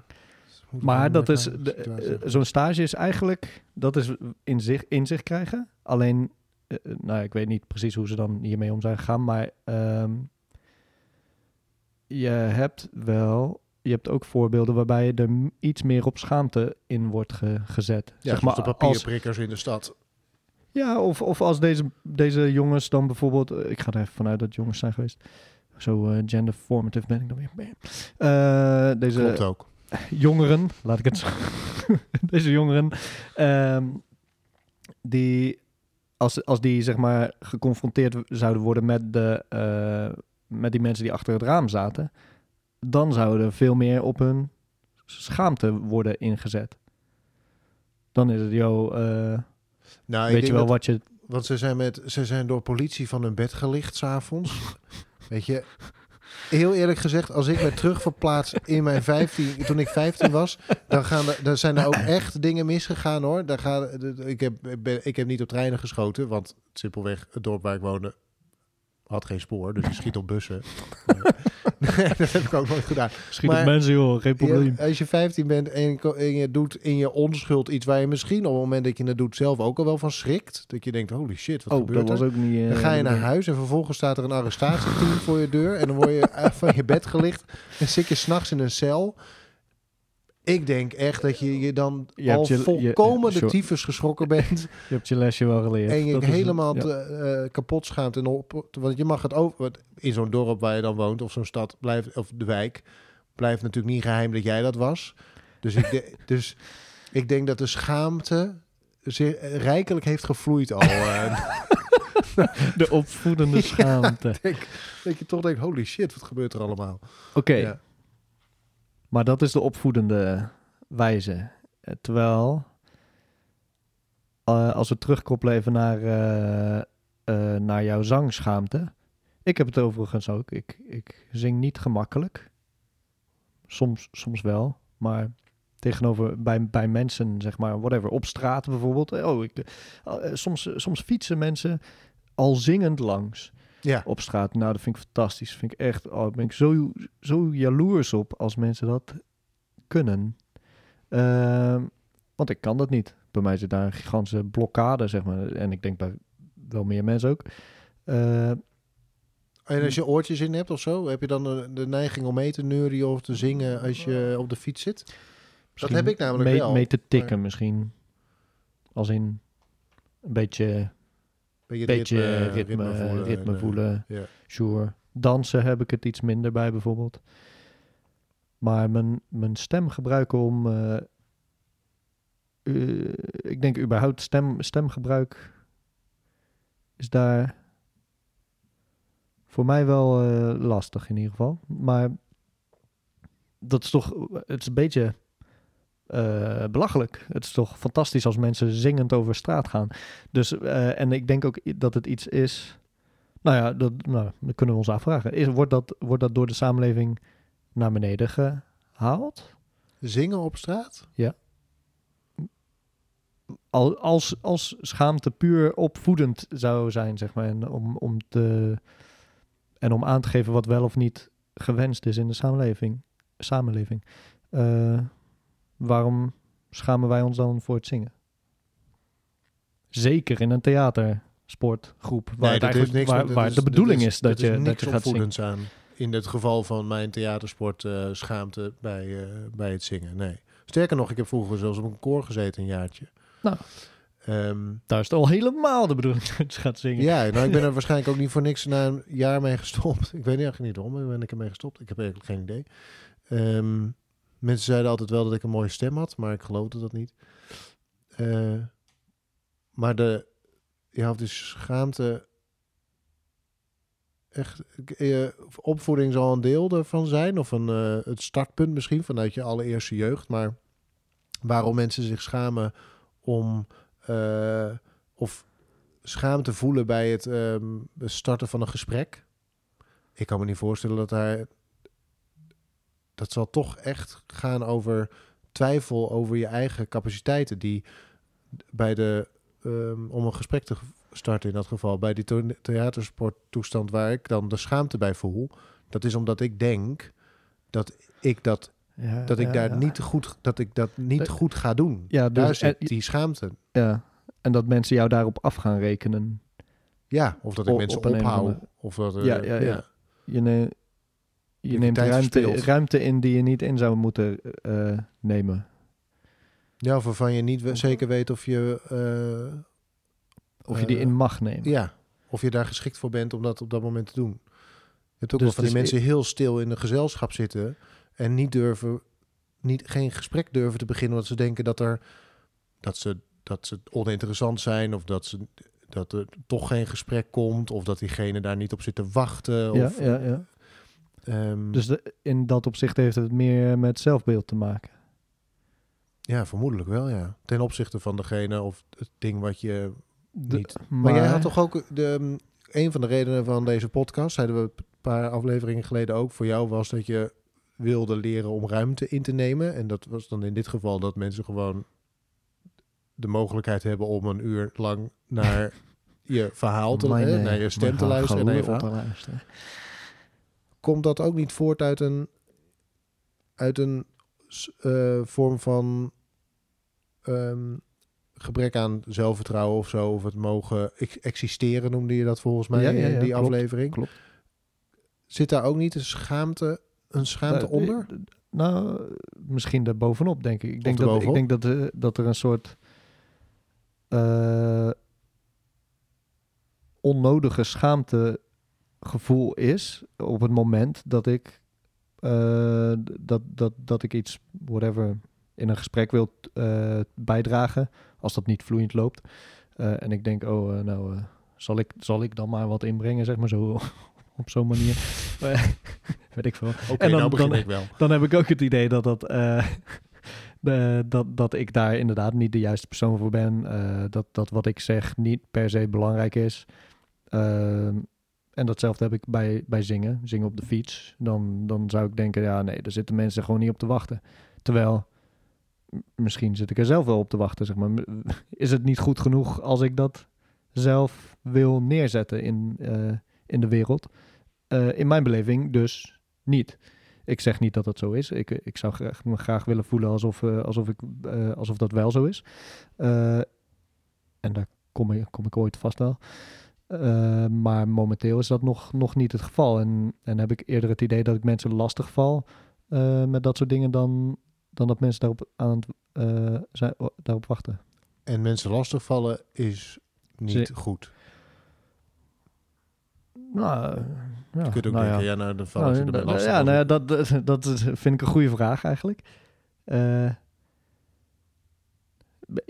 Maar dat is, eh, zo'n stage is eigenlijk, dat is in zich, in zich krijgen. Alleen, eh, nou, ik weet niet precies hoe ze dan hiermee om zijn gegaan, maar ehm, je hebt wel, je hebt ook voorbeelden waarbij er iets meer op schaamte in wordt ge- gezet. ja, zeg maar, de als, papierprikkers in de stad. ja, of, of als deze, deze jongens dan bijvoorbeeld, eh, ik ga er even vanuit dat jongens zijn geweest. Zo eh, genderformative ben ik dan weer. Eh, deze, Klopt ook. jongeren, laat ik het zo. Deze jongeren, ehm, die als, als die zeg maar geconfronteerd zouden worden met, de, met die mensen die achter het raam zaten, dan zouden er veel meer op hun schaamte worden ingezet. Dan is het, joh, eh, Nou, weet je wel dat- wat je... Want ze zijn, met, ze zijn door politie van hun bed gelicht s'avonds. Weet je, heel eerlijk gezegd, als ik me terug verplaats in mijn 15, toen ik 15 was, dan, gaan er, dan zijn er ook echt dingen misgegaan hoor. Daar gaan, ik, heb, ik heb niet op treinen geschoten, want simpelweg het dorp waar ik woonde had geen spoor, dus je schiet op bussen. Nee, dat heb ik ook nooit gedaan. Schiet maar- op mensen, joh, geen probleem. Je- als je 15 bent en je, ko- en je doet in je onschuld iets waar je misschien op het moment dat je het doet zelf ook al wel van schrikt. Dat je denkt, holy shit, wat oh, gebeurt dat er? was ook niet... eh, Dan ga je naar bedoeld. huis en vervolgens staat er een arrestatieteam voor je deur. En dan word je uit van je bed gelicht en zit je s'nachts in een cel. Ik denk echt dat je je dan Je al je- volkomen de tyfus geschrokken bent. Je hebt je lesje wel geleerd. en je Dat helemaal ja. eh, kapot schaamt. En op, want je mag het over... In zo'n dorp waar je dan woont of zo'n stad blijft... Of de wijk blijft natuurlijk niet geheim dat jij dat was. Dus ik, de- dus ik denk dat de schaamte zeer, rijkelijk heeft gevloeid al. eh. De opvoedende schaamte. denk, dat je toch denkt, holy shit, wat gebeurt er allemaal? Oké, Ja. Maar dat is de opvoedende wijze. Eh, Terwijl, eh, als we terugkoppelen naar, eh, naar jouw zangschaamte. Ik heb het overigens ook. Ik, ik zing niet gemakkelijk. Soms, soms wel, maar tegenover bij, bij mensen, zeg maar, whatever, op straat bijvoorbeeld. Oh, ik, soms, soms fietsen mensen al zingend langs Ja, op straat. Nou, dat vind ik fantastisch. Vind ik echt, oh, daar ben ik zo, zo jaloers op als mensen dat kunnen. Ehm, want ik kan dat niet. Bij mij zit daar een gigantische blokkade, zeg maar. En ik denk bij wel meer mensen ook. Eh, en als je oortjes in hebt of zo, heb je dan de, de neiging om mee te neurien of te zingen als je op de fiets zit? misschien heb ik namelijk mee, wel, Mee te tikken maar- misschien. Als in een beetje, Beetje, beetje ritme, ritme, en, eh, voelen. ja. Sure. Dansen heb ik het iets minder bij bijvoorbeeld. Maar mijn, mijn stem gebruiken om... eh, eh, ik denk überhaupt stem, stemgebruik is daar voor mij wel eh, lastig in ieder geval. Maar dat is toch... Het is een beetje eh, belachelijk. Het is toch fantastisch als mensen zingend over straat gaan. Dus, eh, en ik denk ook dat het iets is... Nou ja, dat, nou, dat kunnen we ons afvragen. Is, wordt, dat, wordt dat door de samenleving naar beneden gehaald? Zingen op straat? Al, als, als schaamte puur opvoedend zou zijn, zeg maar. En om, om, te, en om aan te geven wat wel of niet gewenst is in de samenleving. samenleving. Eh, waarom schamen wij ons dan voor het zingen? Zeker in een theatersportgroep. Waar, Nee, het eigenlijk, niks waar, de is- bedoeling is, dat, je, niks dat je gaat zingen. aan. In het geval van mijn theatersport eh, schaamte bij, eh, bij het zingen. Nee. Sterker nog, ik heb vroeger zelfs op een koor gezeten een jaartje. Nou. Ehm, Daar is het al helemaal de bedoeling dat je gaat zingen. ja, nou, ik ben er waarschijnlijk ook niet voor niks na een jaar mee gestopt. Ik weet eigenlijk niet waarom ben ik ermee gestopt. Ik heb eigenlijk geen idee. Ehm, mensen zeiden altijd wel dat ik een mooie stem had, maar ik geloofde dat niet. Eh, maar de, ja, of de schaamte, echt, eh, opvoeding zal een deel ervan zijn, of een, eh, het startpunt misschien vanuit je allereerste jeugd, maar waarom mensen zich schamen om, of schaamte voelen bij het ehm, starten van een gesprek. Ik kan me niet voorstellen dat daar, dat zal toch echt gaan over twijfel over je eigen capaciteiten, die bij de, ehm, om een gesprek te starten in dat geval, bij die to- theatersporttoestand waar ik dan de schaamte bij voel, dat is omdat ik denk dat ik dat, Ja, dat ik ja, daar ja. niet goed, dat ik dat niet Dat- goed ga doen. Ja, dus, daar zit die schaamte. ja, en dat mensen jou daarop af gaan rekenen. Ja, of dat ik mensen op een of dat, Ja, ja, ja. Je, je neemt ruimte, ruimte in die je niet in zou moeten eh, nemen. Ja, of waarvan je niet zeker weet of je, eh, Of je die Eh, in mag nemen. ja, of je daar geschikt voor bent om dat op dat moment te doen. Je hebt ook Dus wel van die dus mensen heel stil in een gezelschap zitten en niet durven, niet, geen gesprek durven te beginnen, omdat ze denken dat er, dat ze, dat ze oninteressant zijn of dat ze, dat er toch geen gesprek komt of dat diegene daar niet op zit te wachten. ja, Of, ja, ja. Ehm, Dus de- in dat opzicht heeft het meer met zelfbeeld te maken. ja, vermoedelijk wel, ja. Ten opzichte van degene of het ding wat je De- niet. Maar, jij had toch ook de, mm, een van de redenen van deze podcast, zeiden we een paar afleveringen geleden ook, voor jou was dat je wilde leren om ruimte in te nemen. En dat was dan in dit geval dat mensen gewoon de mogelijkheid hebben om een uur lang naar je verhaal te luisteren, eh, naar je stem te luisteren. en te luisteren. Komt dat ook niet voort uit een, uit een eh, vorm van ehm, gebrek aan zelfvertrouwen of zo? Of het mogen ex- existeren, noemde je dat volgens mij Ja, ja, in die klopt, aflevering. klopt. Zit daar ook niet een schaamte, een schaamte Eh, onder? Nou, misschien daar bovenop, denk ik. Ik denk, dat, ik denk dat, eh, dat er een soort eh, onnodige schaamtegevoel is op het moment dat ik, eh, dat, dat, dat ik iets, whatever, in een gesprek wil eh, bijdragen, als dat niet vloeiend loopt. Eh, en ik denk, oh, nou, zal, ik, zal ik dan maar wat inbrengen, zeg maar zo, op zo'n manier. Weet ik veel. Oké, en dan- nou begin dan- ik wel. Dan heb ik ook het idee dat, dat, de, dat, dat ik daar inderdaad niet de juiste persoon voor ben. dat, dat wat ik zeg niet per se belangrijk is. Ehm, en datzelfde heb ik bij, bij zingen. Zingen op de fiets. Dan, dan zou ik denken, ja nee, daar zitten mensen gewoon niet op te wachten. Terwijl, misschien zit ik er zelf wel op te wachten, zeg maar. Is het niet goed genoeg als ik dat zelf wil neerzetten in, eh, in de wereld? Eh, in mijn beleving dus niet. Ik zeg niet dat dat zo is. Ik, ik zou graag, me graag willen voelen alsof, eh, alsof, ik, alsof dat wel zo is. En daar kom ik, kom ik ooit vast wel. Eh, maar momenteel is dat nog, nog niet het geval. En, en heb ik eerder het idee dat ik mensen lastig val eh, met dat soort dingen dan, dan dat mensen daarop, aan het, eh, zijn, daarop wachten. En mensen lastigvallen is niet goed. Nou, ja, Je kunt ook nou denken, ja, nou, dan vallen Nou, ze erbij nou, lastig. ja, nou ja, dat, dat, vind ik een goede vraag eigenlijk.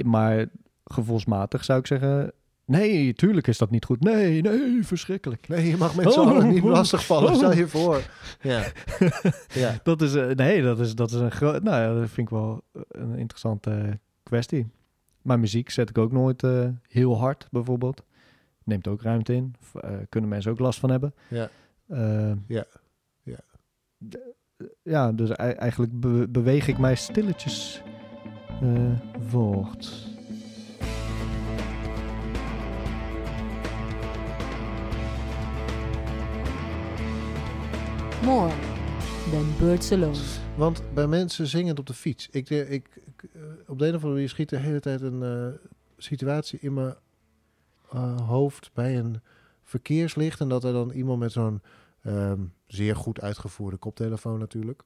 Maar gevoelsmatig zou ik zeggen... Nee, tuurlijk is dat niet goed. Nee, nee, verschrikkelijk. Nee, je mag mensen allen niet oh, lastigvallen, oh. stel je voor. Ja. ja. Dat is, eh, nee, dat is, dat is een groot... Nou ja, dat vind ik wel een interessante kwestie. Maar muziek zet ik ook nooit eh, heel hard, bijvoorbeeld. Neemt ook ruimte in. Eh, kunnen mensen ook last van hebben. Ja. Eh, Ja. Ja. ja, dus ei- eigenlijk be- beweeg ik mij stilletjes eh, voort. More than birds alone. Want bij mensen zingend op de fiets. Ik, eh, ik, ik, eh, op de een of andere manier schiet de hele tijd een eh, situatie in mijn hoofd bij een verkeerslicht. En dat er dan iemand met zo'n ehm, zeer goed uitgevoerde koptelefoon natuurlijk.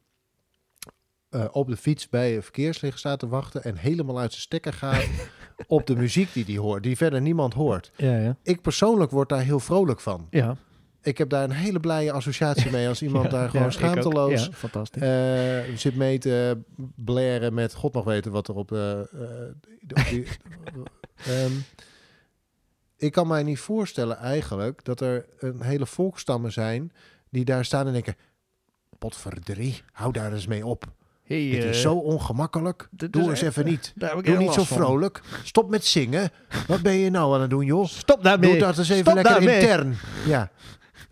eh, op de fiets bij een verkeerslicht staat te wachten. En helemaal uit zijn stekker gaat op de muziek die hij hoort. Die verder niemand hoort. Ja, ja. Ik persoonlijk word daar heel vrolijk van. Ja. Ik heb daar een hele blije associatie mee als iemand Ja, daar gewoon schaamteloos Ja, fantastisch. eh, zit mee te blaren met God mag weten wat er op de. eh, op die, Ehm, ik kan mij niet voorstellen eigenlijk dat er een hele volkstammen zijn die daar staan en denken: Potverdrie, hou daar eens mee op. hey, Dit is eh, zo ongemakkelijk. dit Doe eens echt- even niet. Doe niet zo van. vrolijk. Stop met zingen. Wat ben je nou aan het doen, joh? Stop daarmee. Doe dat eens even Stop lekker daarmee. intern. Ja.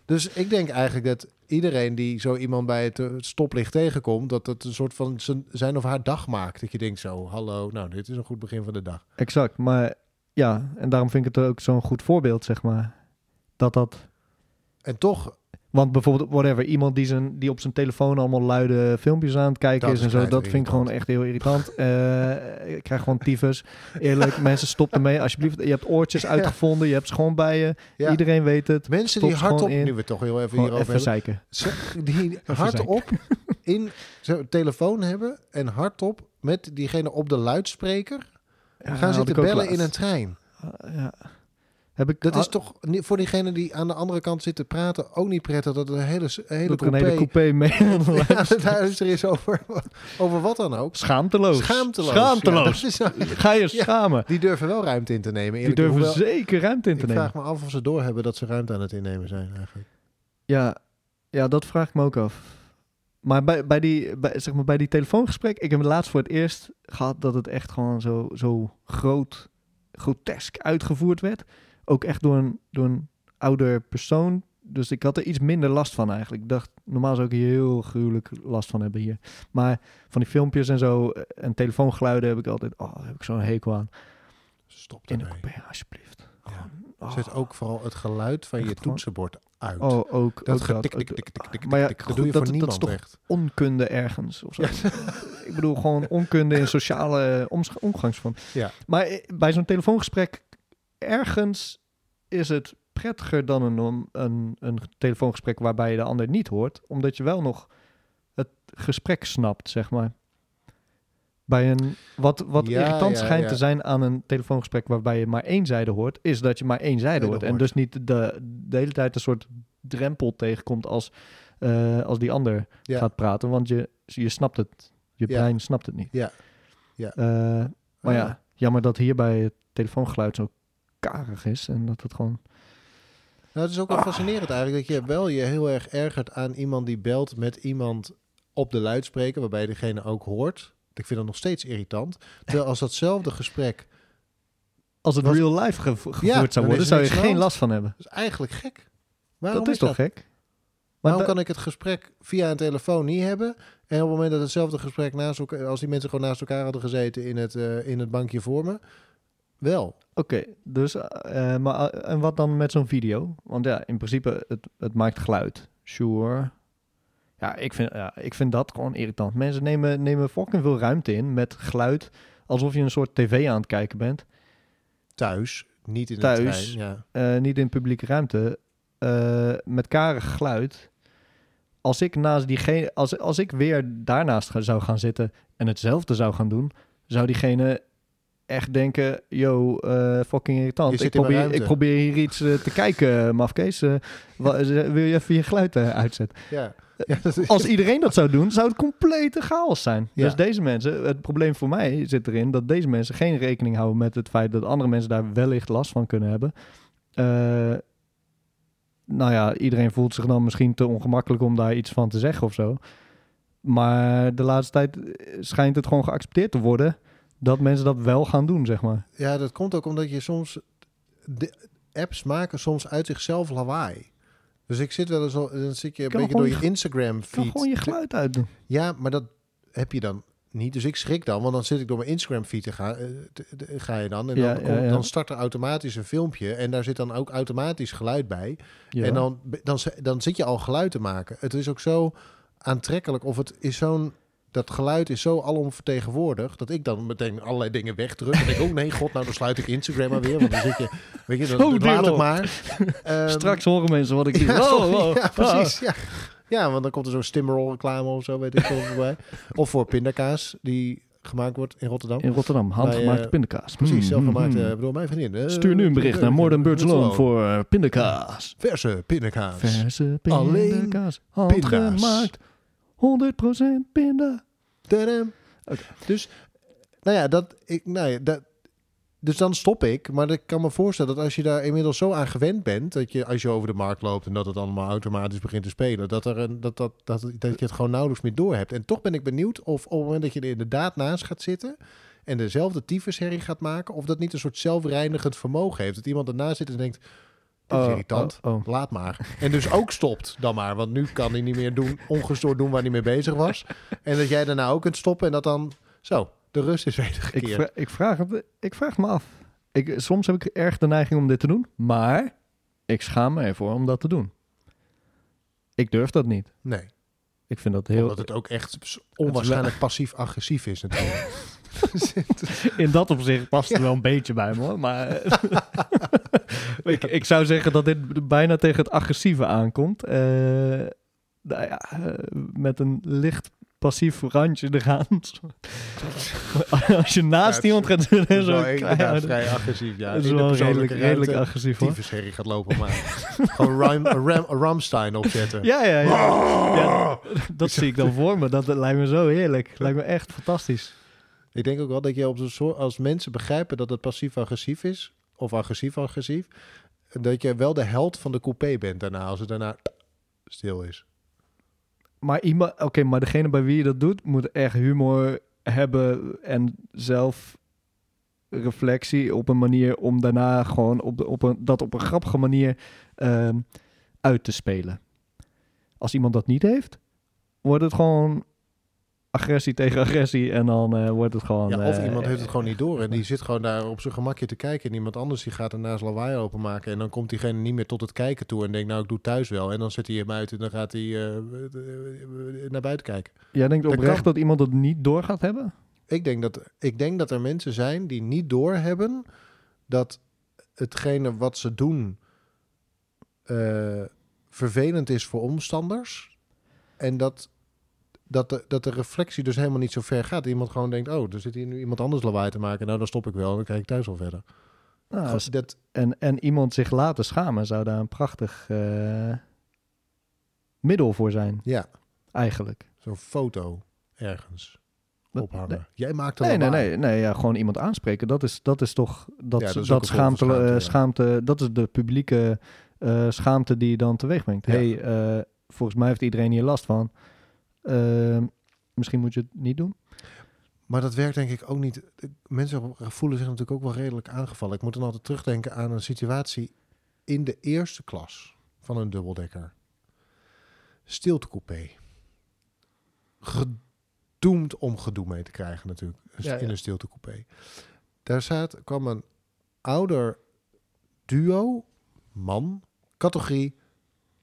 Dus ik denk eigenlijk dat iedereen die zo iemand bij het, eh, stoplicht tegenkomt, dat het een soort van zijn of haar dag maakt. Dat je denkt zo, hallo, nou, dit is een goed begin van de dag. Exact, maar ja, en daarom vind ik het ook zo'n goed voorbeeld, zeg maar. Dat dat... En toch, Want bijvoorbeeld, whatever, iemand die, zijn, die op zijn telefoon allemaal luide filmpjes aan het kijken Dat is en zo, dat vind ik gewoon echt heel irritant. Eh, ik krijg gewoon tyfus. Eerlijk, mensen, stop ermee. Alsjeblieft, je hebt oortjes Ja. uitgevonden, je hebt gewoon bij je. ja, Iedereen weet het. mensen die hardop, in. nu we toch heel even hierover even zeiken. ze- die hardop in zo'n telefoon hebben en hardop met diegene op de luidspreker Ja, gaan zitten bellen in een trein. Ah, ja. Heb ik, Dat is ah, toch voor diegene die aan de andere kant zit te praten ook niet prettig dat er een hele, een hele dat er een coupé, hele coupé mee ja, dat luister is over, over wat dan ook. Schaamteloos. Schaamteloos. Schaamteloos. Ja, is- Ga je schamen. die durven wel ruimte in te nemen. Die durven Hoewel, zeker ruimte in te ik nemen. vraag me af of ze doorhebben dat ze ruimte aan het innemen zijn eigenlijk. Ja, ja, dat vraag ik me ook af. Maar bij, bij, die, bij, zeg maar bij die telefoongesprek, ik heb het laatst voor het eerst gehad dat het echt gewoon zo, zo groot, grotesk uitgevoerd werd. Ook echt door een, door een ouder persoon. Dus ik had er iets minder last van eigenlijk. Ik dacht, normaal zou ik hier heel gruwelijk last van hebben hier. Maar van die filmpjes en zo eh, en telefoongeluiden heb ik altijd, oh, daar heb ik zo'n hekel aan. Stop In de coupé, alsjeblieft. Ja. Oh. Zet ook vooral het geluid van Echt je toetsenbord uit. Oh, ook, dat dat. ook dat. Maar ja, dat doe je dat- voor dat is niemand toch echt. onkunde ergens of zo. ik bedoel gewoon onkunde in sociale omgangsvorm. Ja. Maar i- bij zo'n telefoongesprek ergens is het prettiger dan een, een, een telefoongesprek waarbij je de ander niet hoort, omdat je wel nog het gesprek snapt, zeg maar. Bij een, wat wat Ja, irritant ja, schijnt ja. te zijn aan een telefoongesprek waarbij je maar één zijde hoort, is dat je maar één zijde hoort. En dus niet de, de hele tijd een soort drempel tegenkomt als, eh, als die ander gaat praten. Want je, je snapt het. Je brein snapt het niet. Ja. Ja. Eh, maar Ah. ja, jammer dat hier bij het telefoongeluid zo karig is. En dat het gewoon... Nou, het is ook wel fascinerend eigenlijk dat je wel je heel erg ergert aan iemand die belt met iemand op de luidspreker, waarbij je degene ook hoort. Ik vind dat nog steeds irritant. Terwijl als datzelfde gesprek, Als het Was- real life gevo- gevoerd zou is worden, zou je geen last van hebben. dat is eigenlijk gek. Waarom dat is toch gek? Maar Waarom kan ik het gesprek via een telefoon niet hebben? En op het moment dat hetzelfde gesprek naast elkaar, als die mensen gewoon naast elkaar hadden gezeten in het, eh, in het bankje voor me, wel. Oké, dus... eh, maar, eh, en wat dan met zo'n video? Want ja, in principe, het, het maakt geluid. Sure. Ja ik, vind, ja, ik vind dat gewoon irritant. Mensen nemen, nemen fucking veel ruimte in met geluid... alsof je een soort tv aan het kijken bent. Thuis, niet in Thuis. de trein. Ja. eh, niet in publieke ruimte, eh, met karig geluid. Als ik naast diegene, als, als ik weer daarnaast zou gaan zitten en hetzelfde zou gaan doen, zou diegene echt denken, yo, eh, fucking irritant. Ik probeer, ik probeer hier iets eh, te kijken, mafkees. Eh, eh, wil je even je geluid uitzetten? Ja. Ja, dat is- Als iedereen dat zou doen, zou het complete chaos zijn. Ja. Dus deze mensen, het probleem voor mij zit erin dat deze mensen geen rekening houden met het feit dat andere mensen daar wellicht last van kunnen hebben. Nou ja, iedereen voelt zich dan misschien te ongemakkelijk om daar iets van te zeggen of zo. Maar de laatste tijd schijnt het gewoon geaccepteerd te worden dat mensen dat wel gaan doen, zeg maar. Ja, dat komt ook omdat je soms... De apps maken soms uit zichzelf lawaai. Dus ik zit wel eens... Dan zit je een Kan beetje door je Instagram Kan gewoon je geluid uitdoen. Ja, maar dat heb je dan niet. Dus ik schrik dan, want dan zit ik door mijn Instagram feed te gaan. eh, ga je dan en dan, ja, komt- ja. dan start er automatisch een filmpje en daar zit dan ook automatisch geluid bij. En dan, dan, dan zit je al geluid te maken. Het is ook zo aantrekkelijk of het is zo'n dat geluid is zo alomvertegenwoordigd dat ik dan meteen allerlei dingen wegdruk. En denk, oh nee, god, nou dan sluit ik Instagram maar weer. Want dan zit je, weet je, dan, laat het maar. Ehm, Straks horen mensen wat ik doe. ja, Oh, oh, ja, oh. precies. Ja. ja, want dan komt er zo'n Stimmerol reclame of zo, weet ik veel voorbij. Of voor pindakaas, die gemaakt wordt in Rotterdam. In Rotterdam, handgemaakte eh, pindakaas. Precies, Mm, zelfgemaakt. mm, eh mm. ik bedoel, mijn vriendin. eh, Stuur nu een bericht naar More Than Birds Alone voor eh, pindakaas. Verse pindakaas. Verse Alleen pindakaas. Handgemaakt. 100% pinda. Tadam. Oké. Dus, nou ja, dat, ik, nou ja, dat, dus dan stop ik. Maar ik kan me voorstellen dat als je daar inmiddels zo aan gewend bent, dat je als je over de markt loopt en dat het allemaal automatisch begint te spelen, dat, er een, dat, dat, dat, dat je het gewoon nauwelijks meer door hebt. En toch ben ik benieuwd of op het moment dat je er inderdaad naast gaat zitten en dezelfde tyfusherrie gaat maken, of dat niet een soort zelfreinigend vermogen heeft. Dat iemand ernaast zit en denkt, dit is Oh, irritant. oh, oh. Laat maar. En dus ook stopt dan maar. Want nu kan hij niet meer doen, ongestoord doen waar hij mee bezig was. En dat jij daarna ook kunt stoppen en dat dan... Zo, de rust is Ik, wedergekeerd. vra- ik, vraag, ik vraag me af. Ik, soms heb ik erg de neiging om dit te doen, maar ik schaam me ervoor om dat te doen. Ik durf dat niet. Nee, Ik vind dat heel... omdat het ook echt onwaarschijnlijk passief-agressief is natuurlijk. In dat opzicht past het wel een beetje bij me, hoor. Maar ik, ik zou zeggen dat dit bijna tegen het agressieve aankomt. Eh, nou ja, eh, met een licht passief randje eraan. Als je naast Ja, iemand gaat Dat zitten, is zo vrij agressief. Ja, dat is wel redelijk, redelijk agressief hoor. tyfusherrie gaat lopen maken. Gewoon Ram, Ram, Ramstein opzetten. Ja, ja, ja. ja dat zie ik dan voor me. Dat lijkt me zo heerlijk. Lijkt me echt fantastisch. Ik denk ook wel dat je op soort, als mensen begrijpen dat het passief-agressief is, of agressief-agressief, dat je wel de held van de coupé bent daarna, als het daarna stil is. Maar iemand, oké, maar degene bij wie je dat doet, moet echt humor hebben en zelf reflectie op een manier om daarna gewoon op, op een, dat op een grappige manier ehm, uit te spelen. Als iemand dat niet heeft, wordt het gewoon agressie tegen agressie en dan eh, wordt het gewoon... Ja, of eh, iemand heeft het gewoon niet door en die zit gewoon daar op zijn gemakje te kijken en iemand anders die gaat ernaast lawaai openmaken en dan komt diegene niet meer tot het kijken toe en denkt nou ik doe thuis wel en dan zet hij hem uit en dan gaat hij eh, naar buiten kijken. Jij denkt Dat oprecht kan. dat iemand dat niet door gaat hebben? Ik denk, dat, ik denk dat er mensen zijn die niet doorhebben dat hetgene wat ze doen eh, vervelend is voor omstanders. En dat, dat, de, dat de reflectie dus helemaal niet zo ver gaat. Iemand gewoon denkt, oh, er zit hier nu iemand anders lawaai te maken. Nou, dan stop ik wel, dan kijk ik thuis al verder. Nou, dat, en, en iemand zich laten schamen zou daar een prachtig eh, middel voor zijn, ja, eigenlijk. zo'n foto ergens ophangen. nee. Jij maakt er Nee, nee, nee, nee ja, gewoon iemand aanspreken. Dat is, dat is toch dat, Ja, dat, is schaamte, schaamte, eh, ja. schaamte, dat is de publieke eh, schaamte die je dan teweeg brengt. Ja. hey, volgens mij heeft iedereen hier last van. Eh, misschien moet je het niet doen. Maar dat werkt denk ik ook niet. Mensen voelen zich natuurlijk ook wel redelijk aangevallen. Ik moet dan altijd terugdenken aan een situatie in de eerste klas van een dubbeldekker. Stiltecoupé. Gedoemd om gedoe mee te krijgen natuurlijk. Ja, in ja. een stiltecoupé. Daar zat, kwam een ouder duo, man, categorie,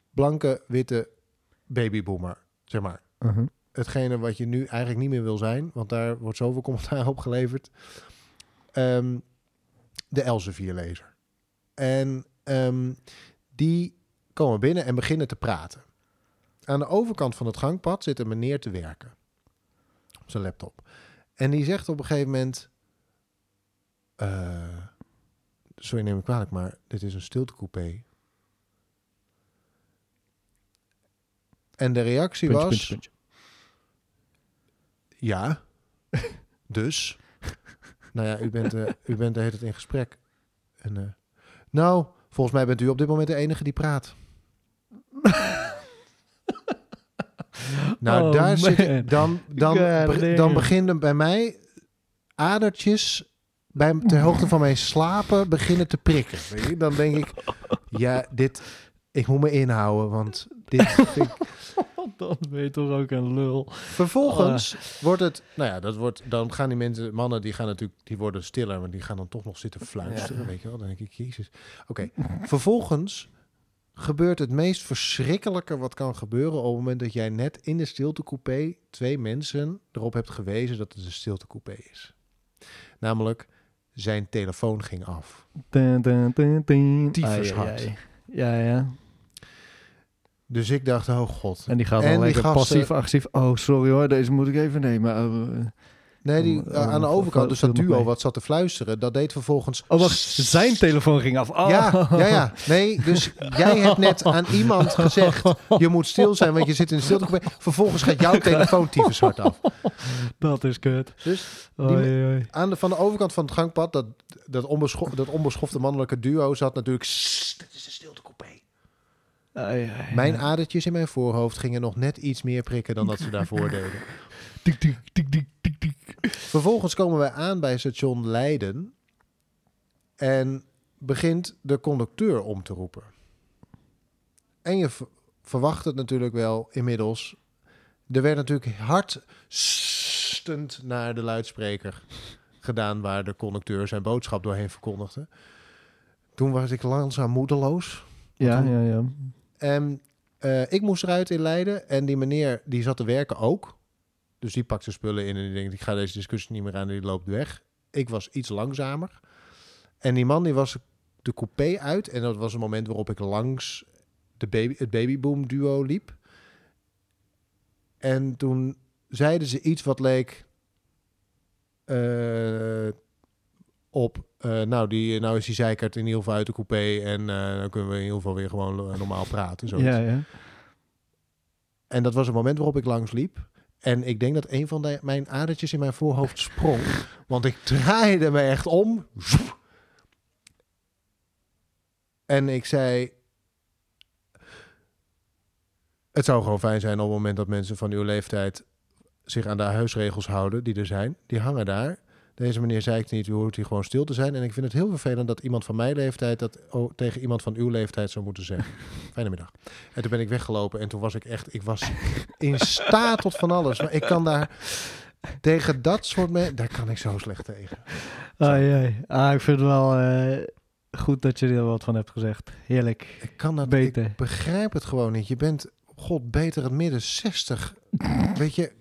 blanke, witte babyboomer, zeg maar Uh-huh. hetgene wat je nu eigenlijk niet meer wil zijn, want daar wordt zoveel commentaar op geleverd. Ehm, de Elsevier-lezer. En ehm, die komen binnen en beginnen te praten. Aan de overkant van het gangpad zit een meneer te werken. Op zijn laptop. En die zegt op een gegeven moment... eh, sorry, neem me kwalijk, maar dit is een stiltecoupé. En de reactie Puntje, was... puntje, puntje. Ja. dus. nou ja, u bent, eh, u bent de hele tijd in gesprek. En, eh, nou, volgens mij bent u op dit moment de enige die praat. nou, Oh, daar zit ik. Dan, dan, be- dan beginnen bij mij adertjes bij, ter hoogte van mijn slapen beginnen te prikken. Weet je? Dan denk ik, ja, dit, ik moet me inhouden, want dit vind ik Dan ben je toch ook een lul. Vervolgens Ah. wordt het, nou ja, dat wordt, dan gaan die mensen, mannen, die gaan natuurlijk, die worden stiller, maar die gaan dan toch nog zitten fluisteren, weet je wel. Dan denk ik, jezus. Oké, vervolgens gebeurt het meest verschrikkelijke wat kan gebeuren op het moment dat jij net in de stiltecoupé twee mensen erop hebt gewezen dat het een stiltecoupé is. Namelijk, zijn telefoon ging af. Tyfus Ai, ai, hard. Ja, ja. Dus ik dacht, oh god. En die gaat dan lekker gasten- passief, agressief. Oh, sorry hoor, deze moet ik even nemen. Oh, eh. Nee, die, Oh, eh, aan de overkant, dus dat duo wat zat te fluisteren, dat deed vervolgens... oh, wacht. Zijn telefoon ging af. Oh. Ja, ja, ja. Nee, dus jij hebt net aan iemand gezegd... je moet stil zijn, want je zit in stilte. Vervolgens gaat jouw telefoon tyfus hard af. Dat is kut. Dus Oei, oei, oei. aan de, van de overkant van het gangpad... dat, dat, dat onbeschofte mannelijke duo zat natuurlijk... "Sst, Dat is een stiltecoupé. Mijn adertjes in mijn voorhoofd gingen nog net iets meer prikken... dan dat ze daarvoor deden. Tik, tik, tik, tik, tik, tik. Vervolgens komen wij aan bij station Leiden. En begint de conducteur om te roepen. En je verwacht het natuurlijk wel inmiddels. Er werd natuurlijk hard stend naar de luidspreker gedaan waar de conducteur zijn boodschap doorheen verkondigde. Toen was ik langzaam moedeloos. Ja, ja, ja. En eh, ik moest eruit in Leiden en die meneer die zat te werken ook. Dus die pakte spullen in en die denkt, ik ga deze discussie niet meer aan en die loopt weg. Ik was iets langzamer. En die man die was de coupé uit en dat was een moment waarop ik langs de baby, het babyboom duo liep. En toen zeiden ze iets wat leek eh, op, eh, nou, die, nou is die zeikert in ieder geval uit de coupé en eh, dan kunnen we in ieder geval weer gewoon eh, normaal praten. Zoiets. ja, ja. En dat was een moment waarop ik langs liep. En ik denk dat een van de, mijn adertjes in mijn voorhoofd sprong. Want ik draaide me echt om. En ik zei... Het zou gewoon fijn zijn op het moment dat mensen van uw leeftijd zich aan de huisregels houden die er zijn. Die hangen daar. Deze meneer zei ik niet, u hoort hier gewoon stil te zijn. En ik vind het heel vervelend dat iemand van mijn leeftijd dat tegen iemand van uw leeftijd zou moeten zeggen. Fijne middag. En toen ben ik weggelopen en toen was ik echt, ik was in staat tot van alles. Maar ik kan daar tegen dat soort mensen, daar kan ik zo slecht tegen. Ah, ah, ik vind het wel eh, goed dat je er wat van hebt gezegd. Heerlijk. Ik kan dat, Beter. ik begrijp het gewoon niet. Je bent, god, beter het midden 60. Weet je,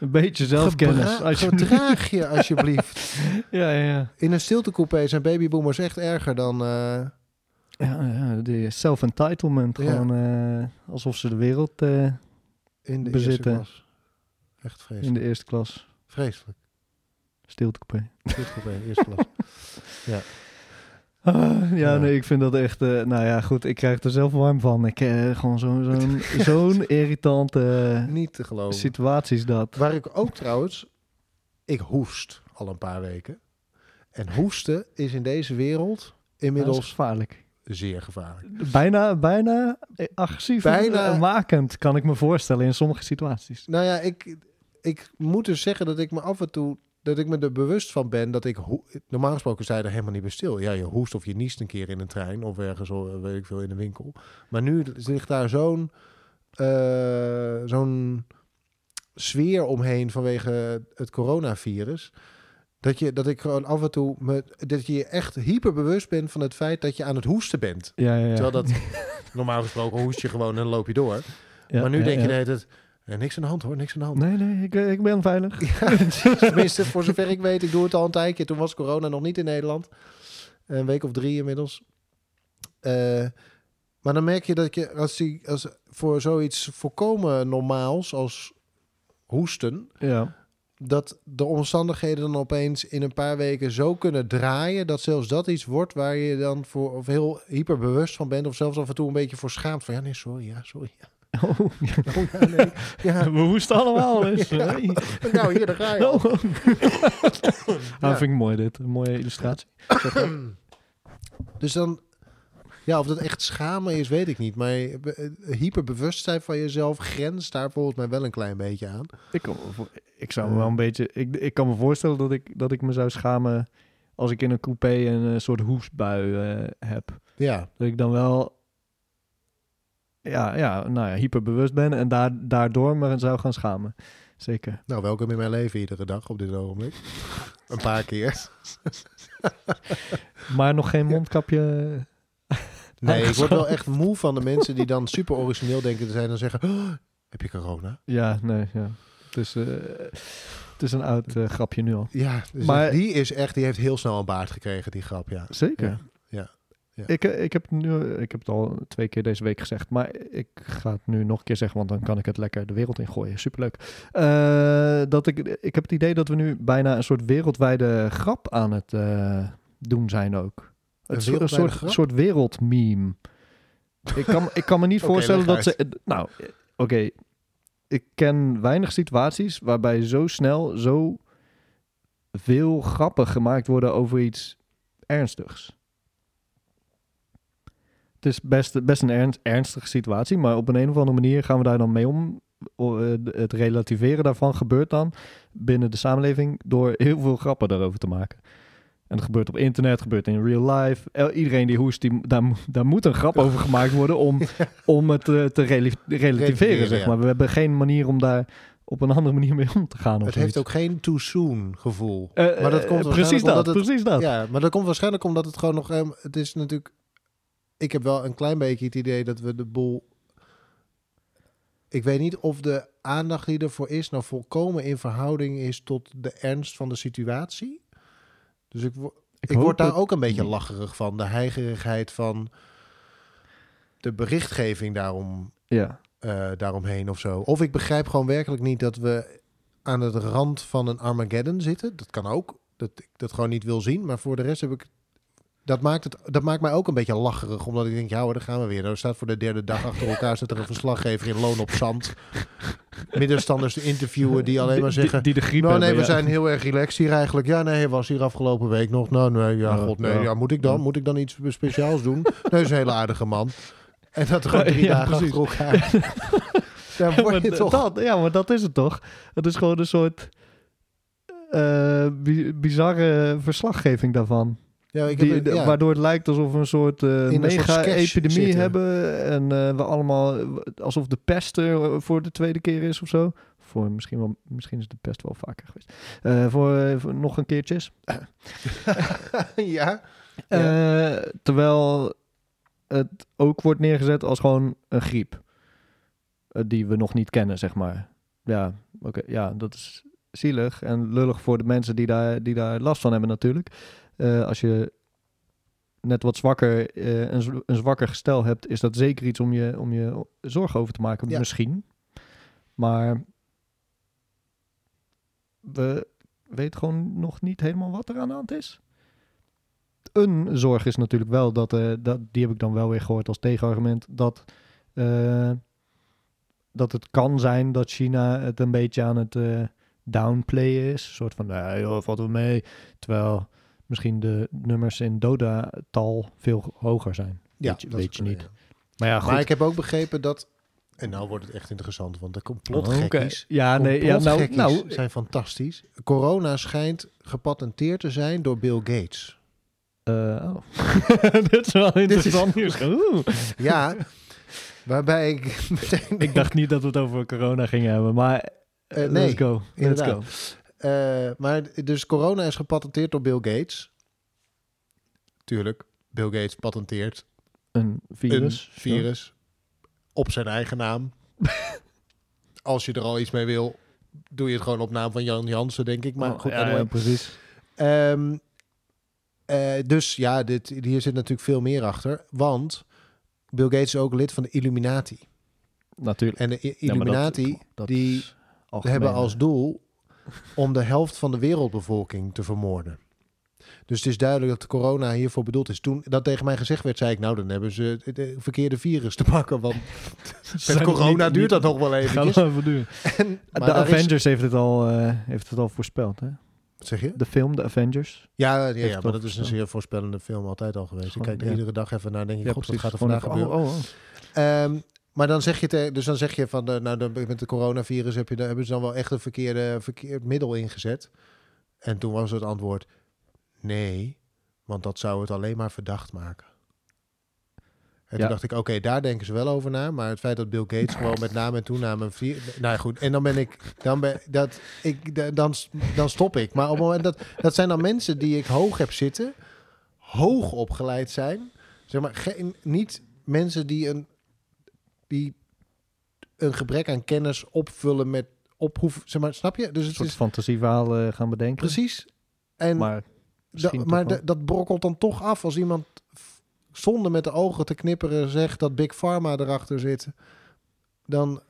Een beetje zelfkennis. gebra- alsjeblieft. gedraag je alsjeblieft. Ja, ja, ja. In een stiltecoupé zijn babyboomers echt erger dan... eh, Ja, ja de self-entitlement. Ja. Gewoon eh, alsof ze de wereld eh, in de Bezitten. eerste klas. Echt in vreselijk. de eerste klas Vreselijk. stiltecoupé. Stiltecoupé, eerste klas. Ah, ja, Ja. nee, ik vind dat echt... eh, nou ja, goed, ik krijg er zelf warm van. Ik eh, gewoon zo'n zo'n zo'n irritante Niet te geloven. situatie is dat. Waar ik ook trouwens, ik hoest al een paar weken. En hoesten is in deze wereld inmiddels gevaarlijk. zeer gevaarlijk. Bijna, bijna eh, agressief Bijna- en makend, kan ik me voorstellen in sommige situaties. Nou ja, ik, ik moet dus zeggen dat ik me af en toe, dat ik me er bewust van ben dat ik, normaal gesproken sta je er helemaal niet bij stil. Ja, je hoest of je niest een keer in een trein of ergens, weet ik veel, in een winkel. Maar nu ligt daar zo'n, eh, zo'n sfeer omheen vanwege het coronavirus. Dat, je, dat ik gewoon af en toe me, dat je je echt hyperbewust bent van het feit dat je aan het hoesten bent. Ja, ja, ja. Terwijl dat normaal gesproken hoest je gewoon en loop je door. Maar nu denk je de hele tijd, niks aan de hand hoor, niks aan de hand. Nee, nee, ik, eh, ik ben veilig. Tenminste, voor zover ik weet, ik doe het al een tijdje. Toen was corona nog niet in Nederland. Een week of drie inmiddels. Eh, maar dan merk je dat je, als, die, als voor zoiets volkomen normaals als hoesten, Ja. dat de omstandigheden dan opeens in een paar weken zo kunnen draaien, dat zelfs dat iets wordt waar je dan voor of heel hyperbewust van bent, of zelfs af en toe een beetje voor schaamt. Van ja, nee, sorry, ja, sorry. Ja, Oh, oh, ja nee, ja. we hoesten allemaal eens. Ja. Hey. Nou, hier, daar ga je. Oh. Ah, vind ik mooi dit. Een mooie illustratie. Dus dan, ja, of dat echt schamen is, weet ik niet. Maar eh, hyperbewustzijn van jezelf grenst daar volgens mij wel een klein beetje aan. Ik, kan me ik zou me wel een beetje... Ik, ik kan me voorstellen dat ik, dat ik me zou schamen als ik in een coupé een eh, soort hoestbui eh, heb. Ja, Dat ik dan wel... Ja, ja, nou ja, hyperbewust ben en daar, daardoor me zou gaan schamen. Zeker. nou, welkom in mijn leven iedere dag op dit ogenblik. een paar keer. Maar nog geen mondkapje... Nee, ik word wel echt moe van de mensen die dan super origineel denken te zijn en zeggen... "Oh, heb je corona? Ja, nee, ja. Het is, eh, het is een oud eh, grapje nu al. Ja, dus Maar- die is echt, die heeft heel snel een baard gekregen, die grap, ja. Zeker. Ja, ja, ja. Ik, eh, ik, heb nu, ik heb het al twee keer deze week gezegd, maar ik ga het nu nog een keer zeggen, want dan kan ik het lekker de wereld in gooien. Superleuk. Eh, dat ik, ik heb het idee dat we nu bijna een soort wereldwijde grap aan het eh, doen zijn ook. Een Het soort, een wereldwijde soort, grap? soort wereldmeme. ik, kan, ik kan me niet voorstellen dat ze... Nou, eh, oké. Ik ken weinig situaties waarbij zo snel zo veel grappen gemaakt worden over iets ernstigs. Het is best, best een ernst, ernstige situatie, maar op een, een of andere manier gaan we daar dan mee om. Eh, Het relativeren daarvan gebeurt dan binnen de samenleving door heel veel grappen daarover te maken. En dat gebeurt op internet, gebeurt in real life. Iedereen die hoest, die, daar, mo- daar moet een grap over gemaakt worden om, om het eh, te rela- relativeren, zeg ja. maar. We hebben geen manier om daar op een andere manier mee om te gaan. Of Het zoiets. heeft ook geen too soon gevoel. Eh, maar dat komt precies dat, het- precies dat. Ja, maar dat komt waarschijnlijk omdat het gewoon nog... ehm, het is natuurlijk... Ik heb wel een klein beetje het idee dat we de boel... Ik weet niet of de aandacht die ervoor is... nou volkomen in verhouding is tot de ernst van de situatie. Dus ik, ik, hoop word daar het ook een beetje lacherig van. De heigerigheid van de berichtgeving daarom, Ja. eh, daaromheen of zo. Of ik begrijp gewoon werkelijk niet dat we aan de rand van een Armageddon zitten. Dat kan ook. Dat ik dat gewoon niet wil zien. Maar voor de rest heb ik. Dat maakt, het, dat maakt mij ook een beetje lacherig. Omdat ik denk, ja hoor, daar gaan we weer. Er staat voor de derde dag achter elkaar staat er een verslaggever in loon op zand. Middenstanders te interviewen die alleen maar zeggen... Die, die de griep Nou nee, hebben, we ja. zijn heel erg relaxed hier eigenlijk. Ja, nee, hij was hier afgelopen week nog. Nou, nee, ja, god, nee. ja. Ja, moet ik dan? Moet ik dan iets speciaals doen? Nee, dat is een hele aardige man. En dat gewoon drie Ja, dagen precies. achter elkaar. Daar word je toch... dat, ja, maar dat is het toch? Het is gewoon een soort eh, bi- bizarre verslaggeving daarvan. Ja, ik Die, heb, de- ja. Waardoor het lijkt alsof we een soort eh, mega-epidemie hebben. En eh, we allemaal, alsof de pest er voor de tweede keer is of zo. Voor misschien, wel, misschien is de pest wel vaker geweest. Eh, voor, eh, voor nog een keertjes. ja. Eh, terwijl het ook wordt neergezet als gewoon een griep. eh, die we nog niet kennen, zeg maar. Ja, oké. ja, dat is zielig en lullig voor de mensen die daar, die daar last van hebben natuurlijk. Eh, als je net wat zwakker, eh, een, een zwakker gestel hebt, is dat zeker iets om je, om je zorgen over te maken. Ja. Misschien. Maar we weten gewoon nog niet helemaal wat er aan de hand is. Een zorg is natuurlijk wel dat, eh, dat die heb ik dan wel weer gehoord als tegenargument, dat, dat het kan zijn dat China het een beetje aan het downplayen is. Een soort van, nee joh, valt wel mee. Terwijl misschien de nummers in doda-tal veel hoger zijn. Ja, weet je, dat weet je niet. ja. Maar ja, goed. Maar ik heb ook begrepen dat... En nou wordt het echt interessant, want de complotgekkies... Ja, nee, ja, nou, nou zijn fantastisch. Corona schijnt gepatenteerd te zijn door Bill Gates. oh. dit is wel interessant nieuws. Ja, waarbij ik. Ik dacht niet dat we het over corona gingen hebben, maar Eh, nee, let's go. Let's inderdaad. go. Eh, maar dus corona is gepatenteerd door Bill Gates. Tuurlijk, Bill Gates patenteert Een virus. een virus op zijn eigen naam. Als je er al iets mee wil, doe je het gewoon op naam van Jan Jansen, denk ik. Maar Oh, goed, ja, anyway. ja, precies. Ehm, eh, dus ja, dit, hier zit natuurlijk veel meer achter. Want Bill Gates is ook lid van de Illuminati. Natuurlijk. En de I- Ja, maar dat- Illuminati dat die algemeen, hebben als doel om de helft van de wereldbevolking te vermoorden. Dus het is duidelijk dat corona hiervoor bedoeld is. Toen dat tegen mij gezegd werd, zei ik... nou, dan hebben ze het verkeerde virus te pakken. Want met corona niet- duurt dat nog wel even de is- Avengers heeft, het al, eh, heeft het al voorspeld, hè? Wat zeg je? De film, de Avengers. Ja, ja, ja, maar dat is een zeer voorspellende film altijd al geweest. Ik kijk er ja. iedere dag even naar denk ik, god, wat gaat er vandaag even, gebeuren? oh, oh, oh. Maar dan zeg je, te- dus dan zeg je van, de, nou, de, met het coronavirus heb je, hebben ze dan wel echt een verkeerde, verkeerd middel ingezet. En toen was het antwoord, nee, want dat zou het alleen maar verdacht maken. En Ja. toen dacht ik, oké, daar denken ze wel over na. Maar het feit dat Bill Gates gewoon met naam en toename een vier... Nou ja, goed. En dan ben ik... Dan, ben, dat, ik da- dan, dan stop ik. Maar op het moment dat... Dat zijn dan mensen die ik hoog heb zitten. Hoog opgeleid zijn. Zeg maar, geen, niet mensen die een... Die een gebrek aan kennis opvullen met ophoef... Zeg maar, snap je? Dus Een het soort is fantasieverhalen gaan bedenken. precies... En Maar, Da- maar dat brokkelt dan toch af als iemand zonder met de ogen te knipperen zegt dat Big Pharma erachter zit. Dan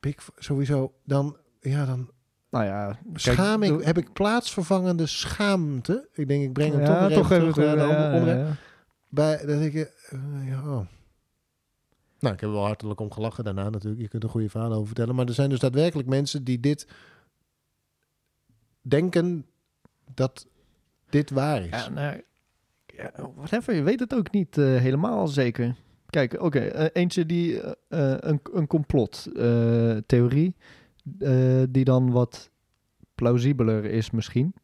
Big sowieso dan ja dan nou ja, kijk, schaam ik heb ik plaatsvervangende schaamte. Ik denk ik breng hem ja, toch even terug de ja, ja. Bij dat ik eh, ja, oh. Nou, ik heb wel hartelijk om gelachen daarna natuurlijk. Je kunt er goede verhalen over vertellen. Maar er zijn dus daadwerkelijk mensen die dit denken dat dit waar is. Ja, nou, ja, je weet het ook niet eh, helemaal zeker. Kijk, oké, eh, eentje die eh, een, een complottheorie, die dan wat plausibeler is misschien.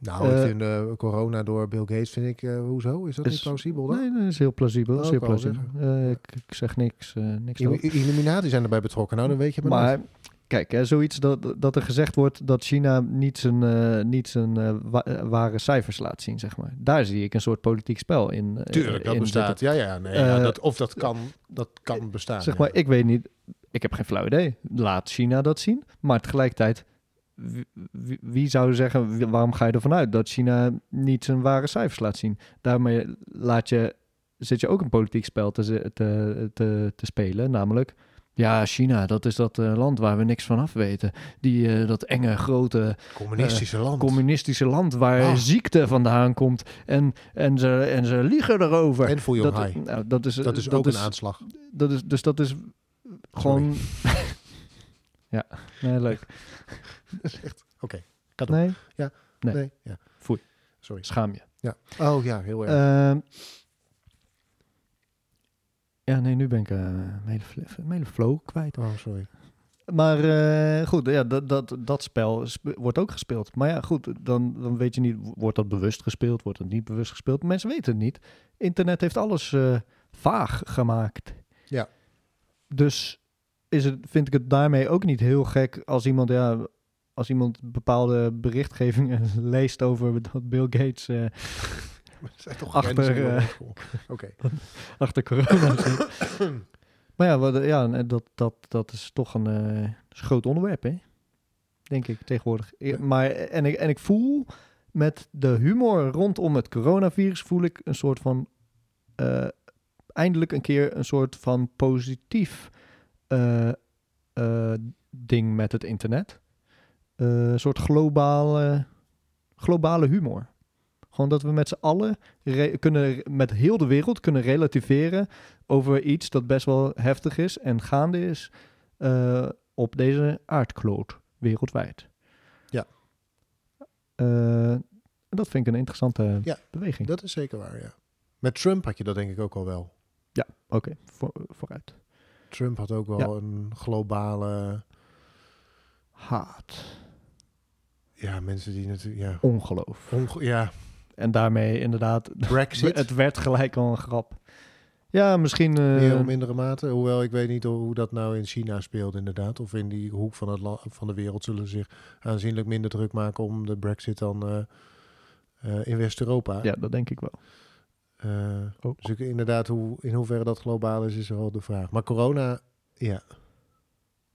Nou, Eh, ik vind eh, corona door Bill Gates, vind ik, eh, hoezo? Is dat Is- niet plausibel dan? Nee, dat is heel plausibel. Oh, is heel plausibel. Eh, ik, ik zeg niks, eh niks I- Illuminati zijn erbij betrokken. Nou, dan weet je maar. Maar kijk, hè, zoiets dat, dat er gezegd wordt dat China niet zijn, eh, niet zijn eh, wa- eh, ware cijfers laat zien, zeg maar. Daar zie ik een soort politiek spel in. eh, Tuurlijk, dat in bestaat. Ja, ja, nee, ja, Eh, dat, of dat kan, dat kan bestaan. Zeg ja. maar, ik weet niet, ik heb geen flauw idee. Laat China dat zien, maar tegelijkertijd, wie, zou zeggen, waarom ga je ervan uit dat China niet zijn ware cijfers laat zien? Daarmee laat je, zit je ook een politiek spel te, te, te, te spelen, namelijk... Ja, China, dat is dat eh, land waar we niks van af weten. Die, eh, dat enge, grote, Communistische land. communistische land waar Ah. ziekte vandaan komt. En, en, ze, en ze liegen erover. en Fuyong dat, Hai. nou, dat is, Dat is ook een aanslag. dat is, dus dat is gewoon... ja, nee, leuk. Dat is echt... Oké, kan doen. Nee, Nee. Nee, ja. Foei. Sorry. schaam je. Oh ja, heel erg. Ehm, ja, nee, nu ben ik eh, mijn hele, hele flow kwijt. oh, sorry. Maar eh, goed, ja, dat, dat, dat spel sp- wordt ook gespeeld. Maar ja, goed, dan, dan weet je niet, wordt dat bewust gespeeld, wordt dat niet bewust gespeeld? Mensen weten het niet. Internet heeft alles eh, vaag gemaakt. Ja. Dus is het, vind ik het daarmee ook niet heel gek als iemand, ja, als iemand bepaalde berichtgevingen leest over dat Bill Gates eh, zijn toch Achter, eh, achter corona zit. maar ja, wat, ja dat, dat, dat is toch een, eh, is een groot onderwerp, hè? Denk ik tegenwoordig. Ja. Maar en ik, en ik voel met de humor rondom het coronavirus voel ik een soort van eh, eindelijk een keer een soort van positief eh, eh, ding met het internet. Eh, een soort globale, globale humor. Gewoon dat we met z'n allen kunnen, met heel de wereld kunnen relativeren over iets dat best wel heftig is en gaande is eh, op deze aardkloot, wereldwijd. Ja. Eh, dat vind ik een interessante Ja, beweging. Dat is zeker waar, ja. Met Trump had je dat denk ik ook al wel. Oké, voor, vooruit. Trump had ook wel Ja. een globale... Haat, Ja, mensen die natuurlijk... Ja, ongeloof. onge- ja En daarmee inderdaad, Brexit. het werd gelijk al een grap. Ja, misschien... eh, Meer of mindere mate. Hoewel ik weet niet hoe dat nou in China speelt inderdaad. Of in die hoek van, het van de wereld zullen ze zich aanzienlijk minder druk maken om de brexit dan eh, eh, in West-Europa. ja, dat denk ik wel. Ook. dus ik, inderdaad, hoe, in hoeverre dat globaal is, is wel de vraag. Maar corona, ja.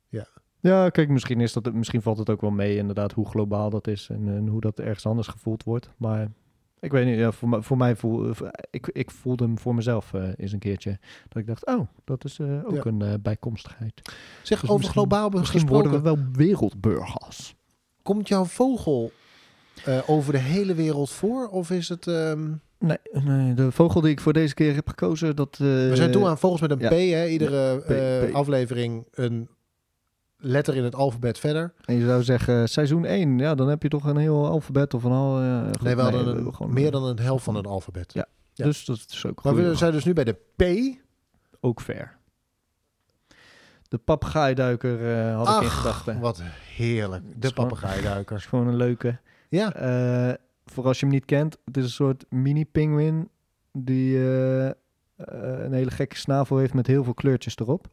Ja, kijk, misschien, is dat, misschien valt het ook wel mee inderdaad hoe globaal dat is en, en hoe dat ergens anders gevoeld wordt. Maar ik weet niet, ja, voor, mij- voor mij voel ik, ik voelde hem voor mezelf eh eens een keertje. Dat ik dacht, oh, dat is eh, ook Ja. een eh, bijkomstigheid. Zeg, Dus over misschien- globaal Misschien gesproken, worden we wel wereldburgers. komt jouw vogel eh, over de hele wereld voor? Of is het... ehm, Nee, nee, de vogel die ik voor deze keer heb gekozen, dat... eh, we zijn toe aan vogels met een ja. P, hè? Iedere P, eh, P. aflevering een letter in het alfabet verder. En je zou zeggen, seizoen 1, ja, dan heb je toch een heel alfabet of een al... eh, goed, nee, we hadden een, gewoon, meer dan een helft van het alfabet. Ja. ja. Dus dat is ook Maar we zijn dus nu bij de P. ook fair. De papegaaiduiker eh, had ik in Ach, gedachten. Wat heerlijk. De papegaaiduiker. is gewoon een leuke. Ja, Eh, voor als je hem niet kent, het is een soort mini-pinguïn die eh, een hele gekke snavel heeft met heel veel kleurtjes erop.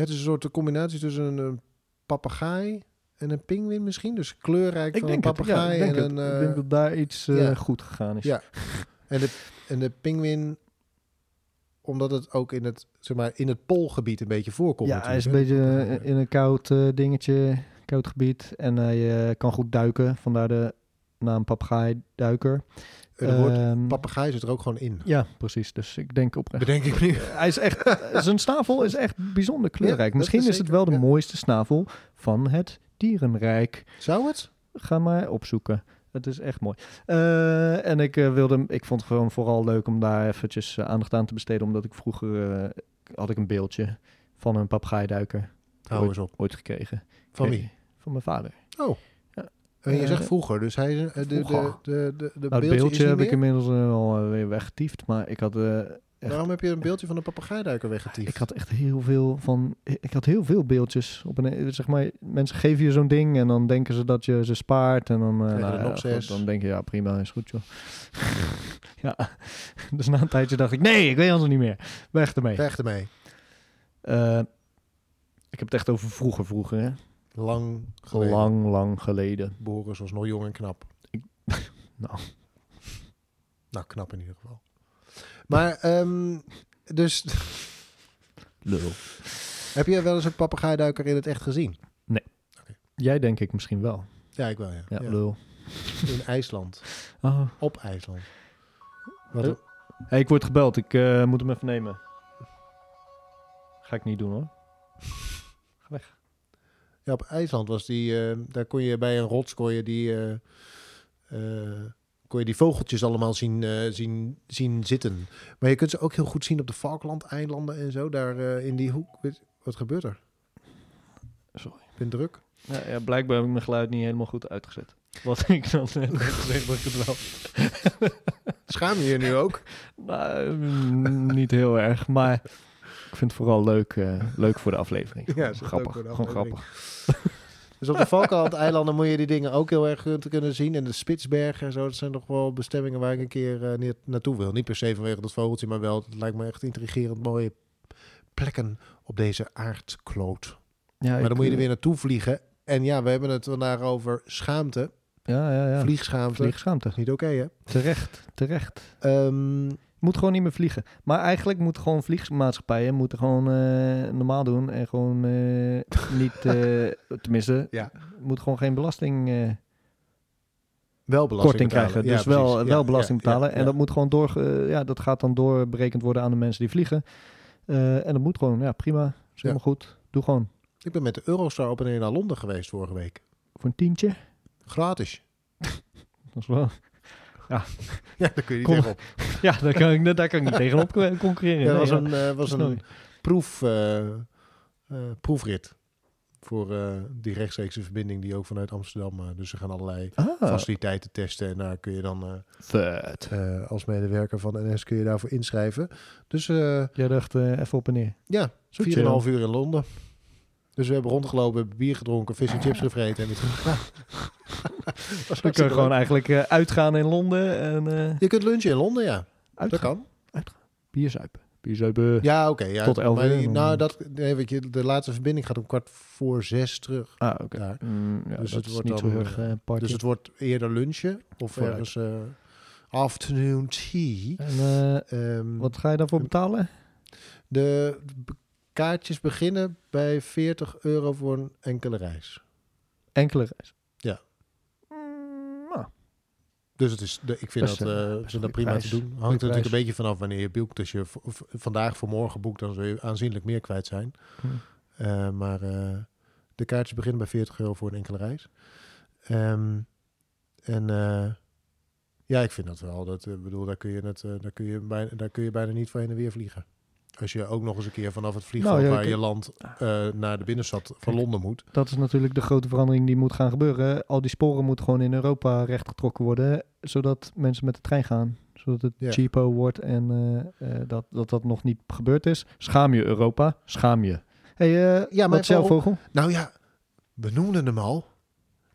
Het is een soort combinatie tussen een, een papegaai en een pinguïn misschien. Dus kleurrijk Ik van een ja, papegaai ik denk, en ik eh, denk dat daar iets eh, ja. goed gegaan is. Ja. En de, en de pinguïn, omdat het ook in het, zeg maar, in het poolgebied een beetje voorkomt. Ja, hij is een beetje eh, in een koud eh, dingetje, koud gebied. En hij eh, kan goed duiken, vandaar de naam papegaaiduiker. En het woord Ehm, papegaai zit er ook gewoon in. ja, precies. Dus ik denk oprecht. Bedenk ik nu. Hij is echt, zijn snavel is echt bijzonder kleurrijk. Misschien is is, het wel de ja. mooiste snavel van het dierenrijk. Zou het? Ga maar opzoeken. Het is echt mooi. Eh, en ik eh, wilde, ik vond het gewoon vooral leuk om daar eventjes eh, aandacht aan te besteden, omdat ik vroeger eh, had ik een beeldje van een papegaaiduiker Hou eens op. ooit gekregen. Van wie? Van mijn vader. En je Eh, zegt vroeger, dus hij eh, de, de, de, de, beeldje, beeldje heb ik inmiddels eh, al eh, weer weggetiefd, maar ik had, eh, echt- Waarom heb je een beeldje van een papegaaiduiker weggetiefd? Ik had echt heel veel van. Ik had heel veel beeldjes op een. Zeg maar, mensen geven je zo'n ding en dan denken ze dat je ze spaart en dan. eh, je er nou, nog ja, zes. goed, dan denk je ja prima is goed joh. ja. Dus na een tijdje dacht ik nee ik weet anders niet meer. Weg ermee. Weg ermee. Eh, ik heb het echt over vroeger vroeger hè. Lang geleden. Lang lang geleden. Boris was nog jong en knap. Ik- nou. Nou, knap in ieder geval. Maar, ehm, dus Lul. heb je wel eens een papegaaiduiker in het echt gezien? Jij denk ik misschien wel. Ja, ik wel, ja. Ja, Ja. lul. In IJsland. Oh. Op IJsland. Wat? Hey, ik word gebeld. Ik eh, moet hem even nemen. Ga ik niet doen hoor. Ja, op IJsland was die, eh, daar kon je bij een rots kon je die, eh, eh, kon je die vogeltjes allemaal zien, zien, zien zitten. Maar je kunt ze ook heel goed zien op de Falkland-eilanden en zo, daar in die hoek. Wat gebeurt er? Sorry. Ik ben druk. Ja, ja, blijkbaar heb ik mijn geluid niet helemaal goed uitgezet. Wat ik dan net heb gezegd dat ik het wel. Schaam je je nu ook? Nou, mm, niet heel erg, maar ik vind het vooral leuk, eh, leuk voor de aflevering. Ja, Gewoon is leuk grappig. voor de Gewoon aflevering. grappig. Dus op de Falkland-eilanden moet je die dingen ook heel erg goed kunnen zien. En de Spitsbergen en zo, dat zijn nog wel bestemmingen waar ik een keer eh, neer- naartoe wil. Niet per se vanwege dat vogeltje, maar wel, het lijkt me echt intrigerend mooie plekken op deze aardkloot. Ja, Maar dan moet je er eh, weer naartoe vliegen. En ja, we hebben het vandaag over schaamte. Ja, ja, ja. Vliegschaamte. Vliegschaamte. Niet oké, hè? Terecht, terecht. Ehm, Moet gewoon niet meer vliegen. Maar eigenlijk moeten gewoon vliegmaatschappijen moeten gewoon eh, normaal doen en gewoon eh, niet, eh, tenminste, Ja. moet gewoon geen belasting wel belasting korting krijgen. Ja, dus wel, precies. wel Ja, belasting betalen. En dat moet gewoon door, ja, dat gaat dan doorberekend worden aan de mensen die vliegen. En dat moet gewoon, ja, prima. Is helemaal goed. Doe gewoon. Ik ben met de Eurostar op en neer naar Londen geweest vorige week. Voor een tientje. Gratis. Dat is wel. Ja, daar kun je niet Kom. tegenop. Ja, daar kan ik, daar kan ik niet tegenop eh, concurreren. Ja, Nee, was ja. een, eh, was een proef, eh, eh, proefrit voor eh, die rechtstreekse verbinding die ook vanuit Amsterdam. eh, dus ze gaan allerlei Ah, faciliteiten testen en daar kun je dan eh, eh, als medewerker van NS kun je daarvoor inschrijven. Dus eh, Jij dacht eh, even op en neer. ja, Zo 4,5 uur in Londen. Dus we hebben rondgelopen, hebben bier gedronken, vis en chips gevreten. En weer terug. Ja. Was Dan kun je gewoon eigenlijk eh, uitgaan in Londen en eh Je kunt lunchen in Londen, ja. Dat uitgaan. kan. Bier zuipen. Bier zuipen. Ja, oké. ja. Tot 11 Maar die- uur. Nou, dat, nee, weet je, de laatste verbinding gaat om kwart voor zes terug. Ah, oké. Mm, ja, Dus dat het wordt niet dan, eh, eh, party. Dus het wordt eerder lunchen of Vooruit. ergens eh, afternoon tea. En eh, Ehm, wat ga je daarvoor betalen? De kaartjes beginnen bij 40 euro voor een enkele reis. Enkele reis. Ja. Mm, nou, Dus het is, de, ik vind Best dat, een- eh, vind dat prima prijs. te doen. Hangt er natuurlijk een beetje vanaf wanneer je boekt. Als je vandaag voor morgen boekt, dan zul je aanzienlijk meer kwijt zijn. Hm. Eh, maar eh, de kaartjes beginnen bij 40 euro voor een enkele reis. Ehm, en ja, ik vind dat wel. Dat, bedoel, daar kun, je het, daar, kun je bijna, daar kun je bijna niet voor heen en weer vliegen. Als je ook nog eens een keer vanaf het vliegveld Nou, ja, waar je landt eh, naar de binnenstad van. Londen moet. dat is natuurlijk de grote verandering die moet gaan gebeuren. Al die sporen moeten gewoon in Europa rechtgetrokken worden, zodat mensen met de trein gaan. Zodat het Ja. cheapo wordt en eh, eh, dat, dat dat nog niet gebeurd is. Schaam je Europa, schaam je. hey, Ja, maar jouw vogel-? Nou ja, we noemden hem al.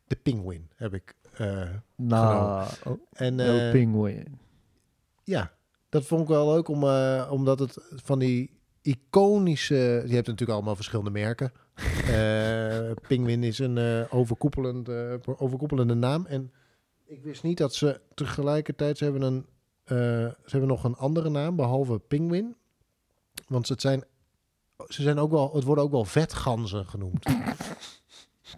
De penguin heb ik. Nou, oh, en no penguin. ja, dat vond ik wel leuk om, eh, omdat het van die iconische. Je hebt natuurlijk allemaal verschillende merken. Penguin is een eh, overkoepelend, overkoepelende naam. En ik wist niet dat ze tegelijkertijd. Ze hebben, een, ze hebben nog een andere naam behalve Penguin. Want het zijn, ze zijn ook wel, het worden ook wel vetganzen genoemd.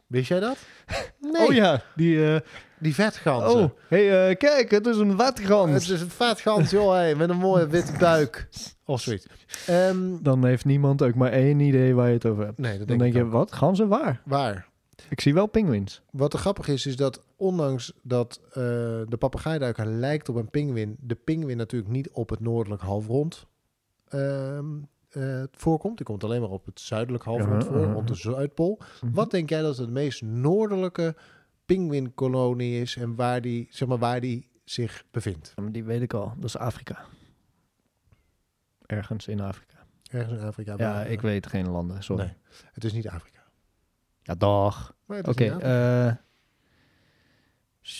Wist jij dat? Nee, Oh ja, die... eh, die vetganzen. oh, hey, eh, kijk, het is een watgans. Het is een vetgans, joh, hey, met een mooie witte buik. Of zoiets. Ehm, Dan heeft niemand ook maar één idee waar je het over hebt. nee, dat Dan denk, je, wat? Ganzen waar? Waar? Ik zie wel pinguïns. Wat er grappig is, is dat ondanks dat eh, de papegaaiduiker lijkt op een pinguïn, de pinguïn natuurlijk niet op het noordelijk halfrond ehm, eh, voorkomt. Die komt alleen maar op het zuidelijk halfrond Ja, voor, rond de Zuidpool. Mhm. Wat denk jij dat de meest noordelijke pinguïnkolonie is en waar die, zeg maar, waar die zich bevindt? Die weet ik al. Dat is Afrika. ergens in Afrika. Ergens in Afrika. Ja, waar- ik weet geen landen, sorry. Nee, het is niet Afrika. Ja, dag. Het Oké, eh,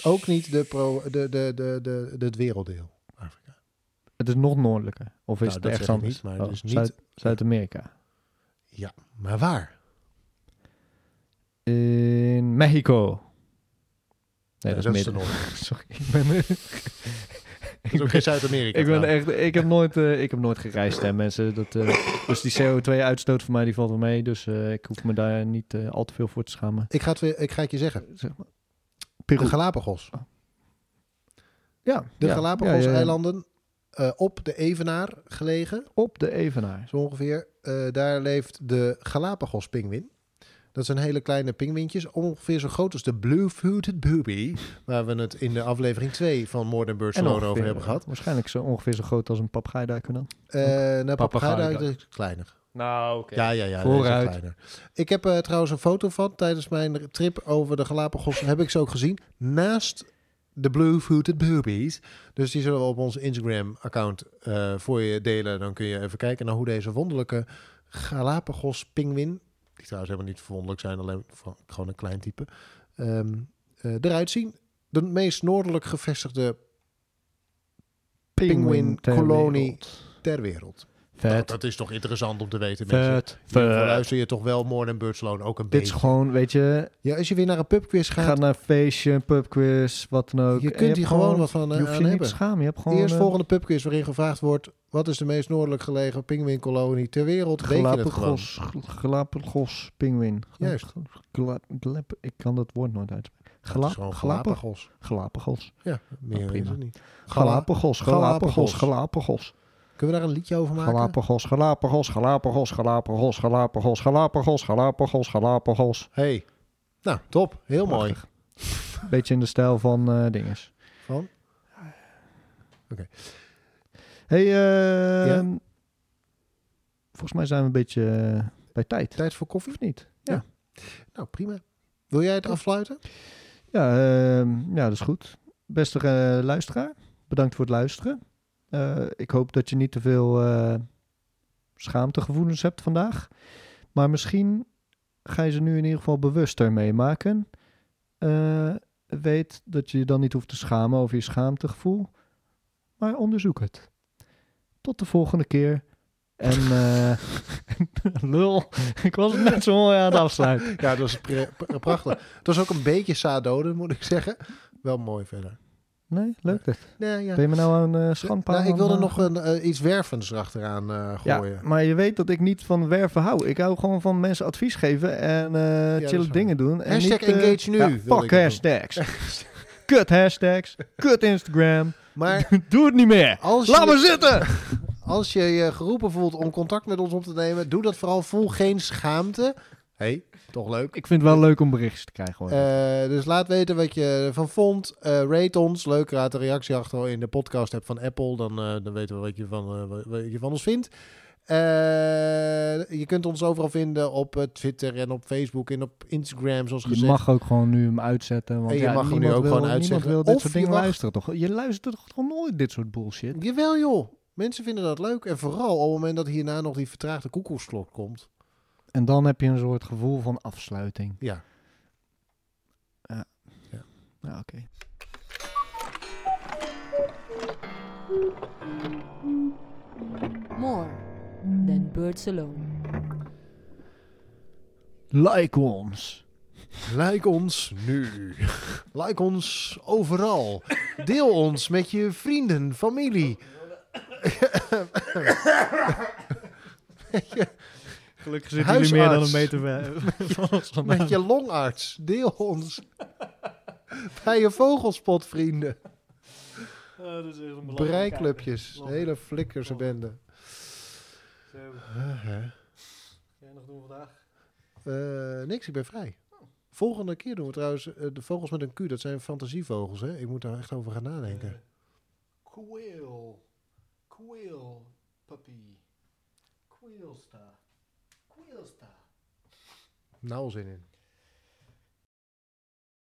Ook niet de, pro, de, de, de, de, de, het werelddeel. Het is nog noordelijker. Of is Nou, het dat ergens anders? niet, maar Oh, niet- Zuid- Zuid-Amerika. Ja, maar waar? In Mexico. Nee, Ja, dat is de midden. Sorry, ik ben... Dat is ook geen Zuid-Amerika. Ik ben trouwens. echt, ik heb nooit, eh, ik heb nooit gereisd, hè, mensen. Dat, eh, dus die CO2-uitstoot van mij die valt wel mee. Dus eh, ik hoef me daar niet al te veel voor te schamen. Ik ga, het, weer- ik ga het je zeggen. Zeg maar. De. Galapagos. Ja, De ja, Galapagos-eilanden eh, op de Evenaar gelegen. Op de Evenaar. Zo ongeveer. Eh, daar leeft de Galapagos-pinguïn. Dat zijn hele kleine pinguïntjes. Ongeveer zo groot als de Blue-Footed Booby. Waar we het in de aflevering 2 van More Than Birds Alone over hebben gehad. Waarschijnlijk zo ongeveer zo groot als een papegaaiduiker dan. Eh nou, papegaai Papegaai. is kleiner. Nou, oké. Ja, ja, ja. Vooruit. kleiner. Ik heb trouwens een foto van tijdens mijn trip over de Galapagos. heb ik ze ook gezien. Naast de Blue-Footed Boobies. Dus die zullen we op ons Instagram-account eh, voor je delen. Dan kun je even kijken naar hoe deze wonderlijke Galapagos-pinguïn... die trouwens helemaal niet verwonderlijk zijn, alleen van, gewoon een klein type... eh, eruit zien. De meest noordelijk gevestigde Pinguïn ter wereld. Nou, dat is toch interessant om te weten, mensen. Vet. Dan Vet. luister je toch wel More Than Birds Alone ook een Dit is beetje. gewoon, weet je, Ja, als je weer naar een pubquiz gaat, ga naar een feestje, een pubquiz, wat dan ook. je kunt hier gewoon wat van Je eh, hoeft aan je niet te hebben. schamen. Je hebt gewoon... Eerst eh, volgende pubquiz waarin gevraagd wordt... wat is de meest noordelijk gelegen pinguïnkolonie ter wereld? Galapagos, Galapagos pinguïn. Juist. Gla- glap- ik kan dat woord nooit uitspreken. Gala- Galapagos. Galapagos. Galapagos. Ja, meer Oh, is prima. het niet. Galapagos, Galapagos, Galapagos. Galapagos. Kunnen we daar een liedje over maken? Galapagos, Galapagos, Galapagos, Galapagos, Galapagos, Galapagos, Galapagos, Galapagos. Hey. Nou, top. Heel mooi. Beetje in de stijl van eh dinges. Van? Hey, eh, Ja? volgens mij zijn we een beetje eh, bij tijd. Tijd voor koffie? Of niet? Nou, prima. Wil jij het afsluiten? Ja, ehm, ja, dat is goed. Beste luisteraar, bedankt voor het luisteren. Eh, ik hoop dat je niet te veel eh, schaamtegevoelens hebt vandaag. Maar misschien ga je ze nu in ieder geval bewuster meemaken. Eh, weet dat je je dan niet hoeft te schamen over je schaamtegevoel. Maar onderzoek het. Tot de volgende keer. En lul, ik was het net zo mooi aan het afsluiten. Ja, dat pra- prachtig. Het was ook een beetje sadoden, moet ik zeggen. Wel mooi verder. Nee, leuk dit. Nee, ja. Ben je me nou aan uh, schandpaal? Nou, ik wilde aan, nog een, eh, iets wervends erachteraan eh Ja, gooien. maar je weet dat ik niet van werven hou. Ik hou gewoon van mensen advies geven en eh is chille dingen doen. En Hashtag niet, eh, engage nu, ja, fuck hashtags. Kut hashtags. Kut Instagram. Maar Doe het niet meer. als Laat je, me zitten. als je je geroepen voelt om contact met ons op te nemen, doe dat vooral. Voel geen schaamte. Hey, toch leuk. Ik vind het wel leuk om berichtjes te krijgen. Hoor. Eh, dus laat weten wat je ervan vond. Eh, rate ons. Leuk, raad de reactie achter in de podcast app van Apple. Dan, eh, dan weten we wat je van, wat- je van ons vindt. Je kunt ons overal vinden op Twitter en op Facebook en op Instagram, zoals je gezegd. mag ook gewoon nu hem uitzetten. Want En je ja, mag hem nu ook wil, gewoon uitzetten. wil dit Of soort je dingen mag- luisteren, toch? Je luistert toch gewoon nooit dit soort bullshit? Jawel joh. Mensen vinden dat leuk. En vooral op het moment dat hierna nog die vertraagde koekoeksklok komt. En dan heb je een soort gevoel van afsluiting. Ja. Ja, oké. More than birds alone. Like ons. Like ons nu. Like ons overal. Deel ons met je vrienden, familie. Gelukkig zitten Huisarts. jullie meer dan een meter ver van ons vandaan. Met je longarts. Deel ons. Bij je vogelspotvrienden. Breiklubjes. De hele flikkerse bende. jij nog doen vandaag? Eh, niks, ik ben vrij. Volgende keer doen we trouwens eh, de vogels met een Q. Dat zijn fantasievogels, hè? Ik moet daar echt over gaan nadenken. Quail. Quail, puppy. Quailsta. Nou zin in.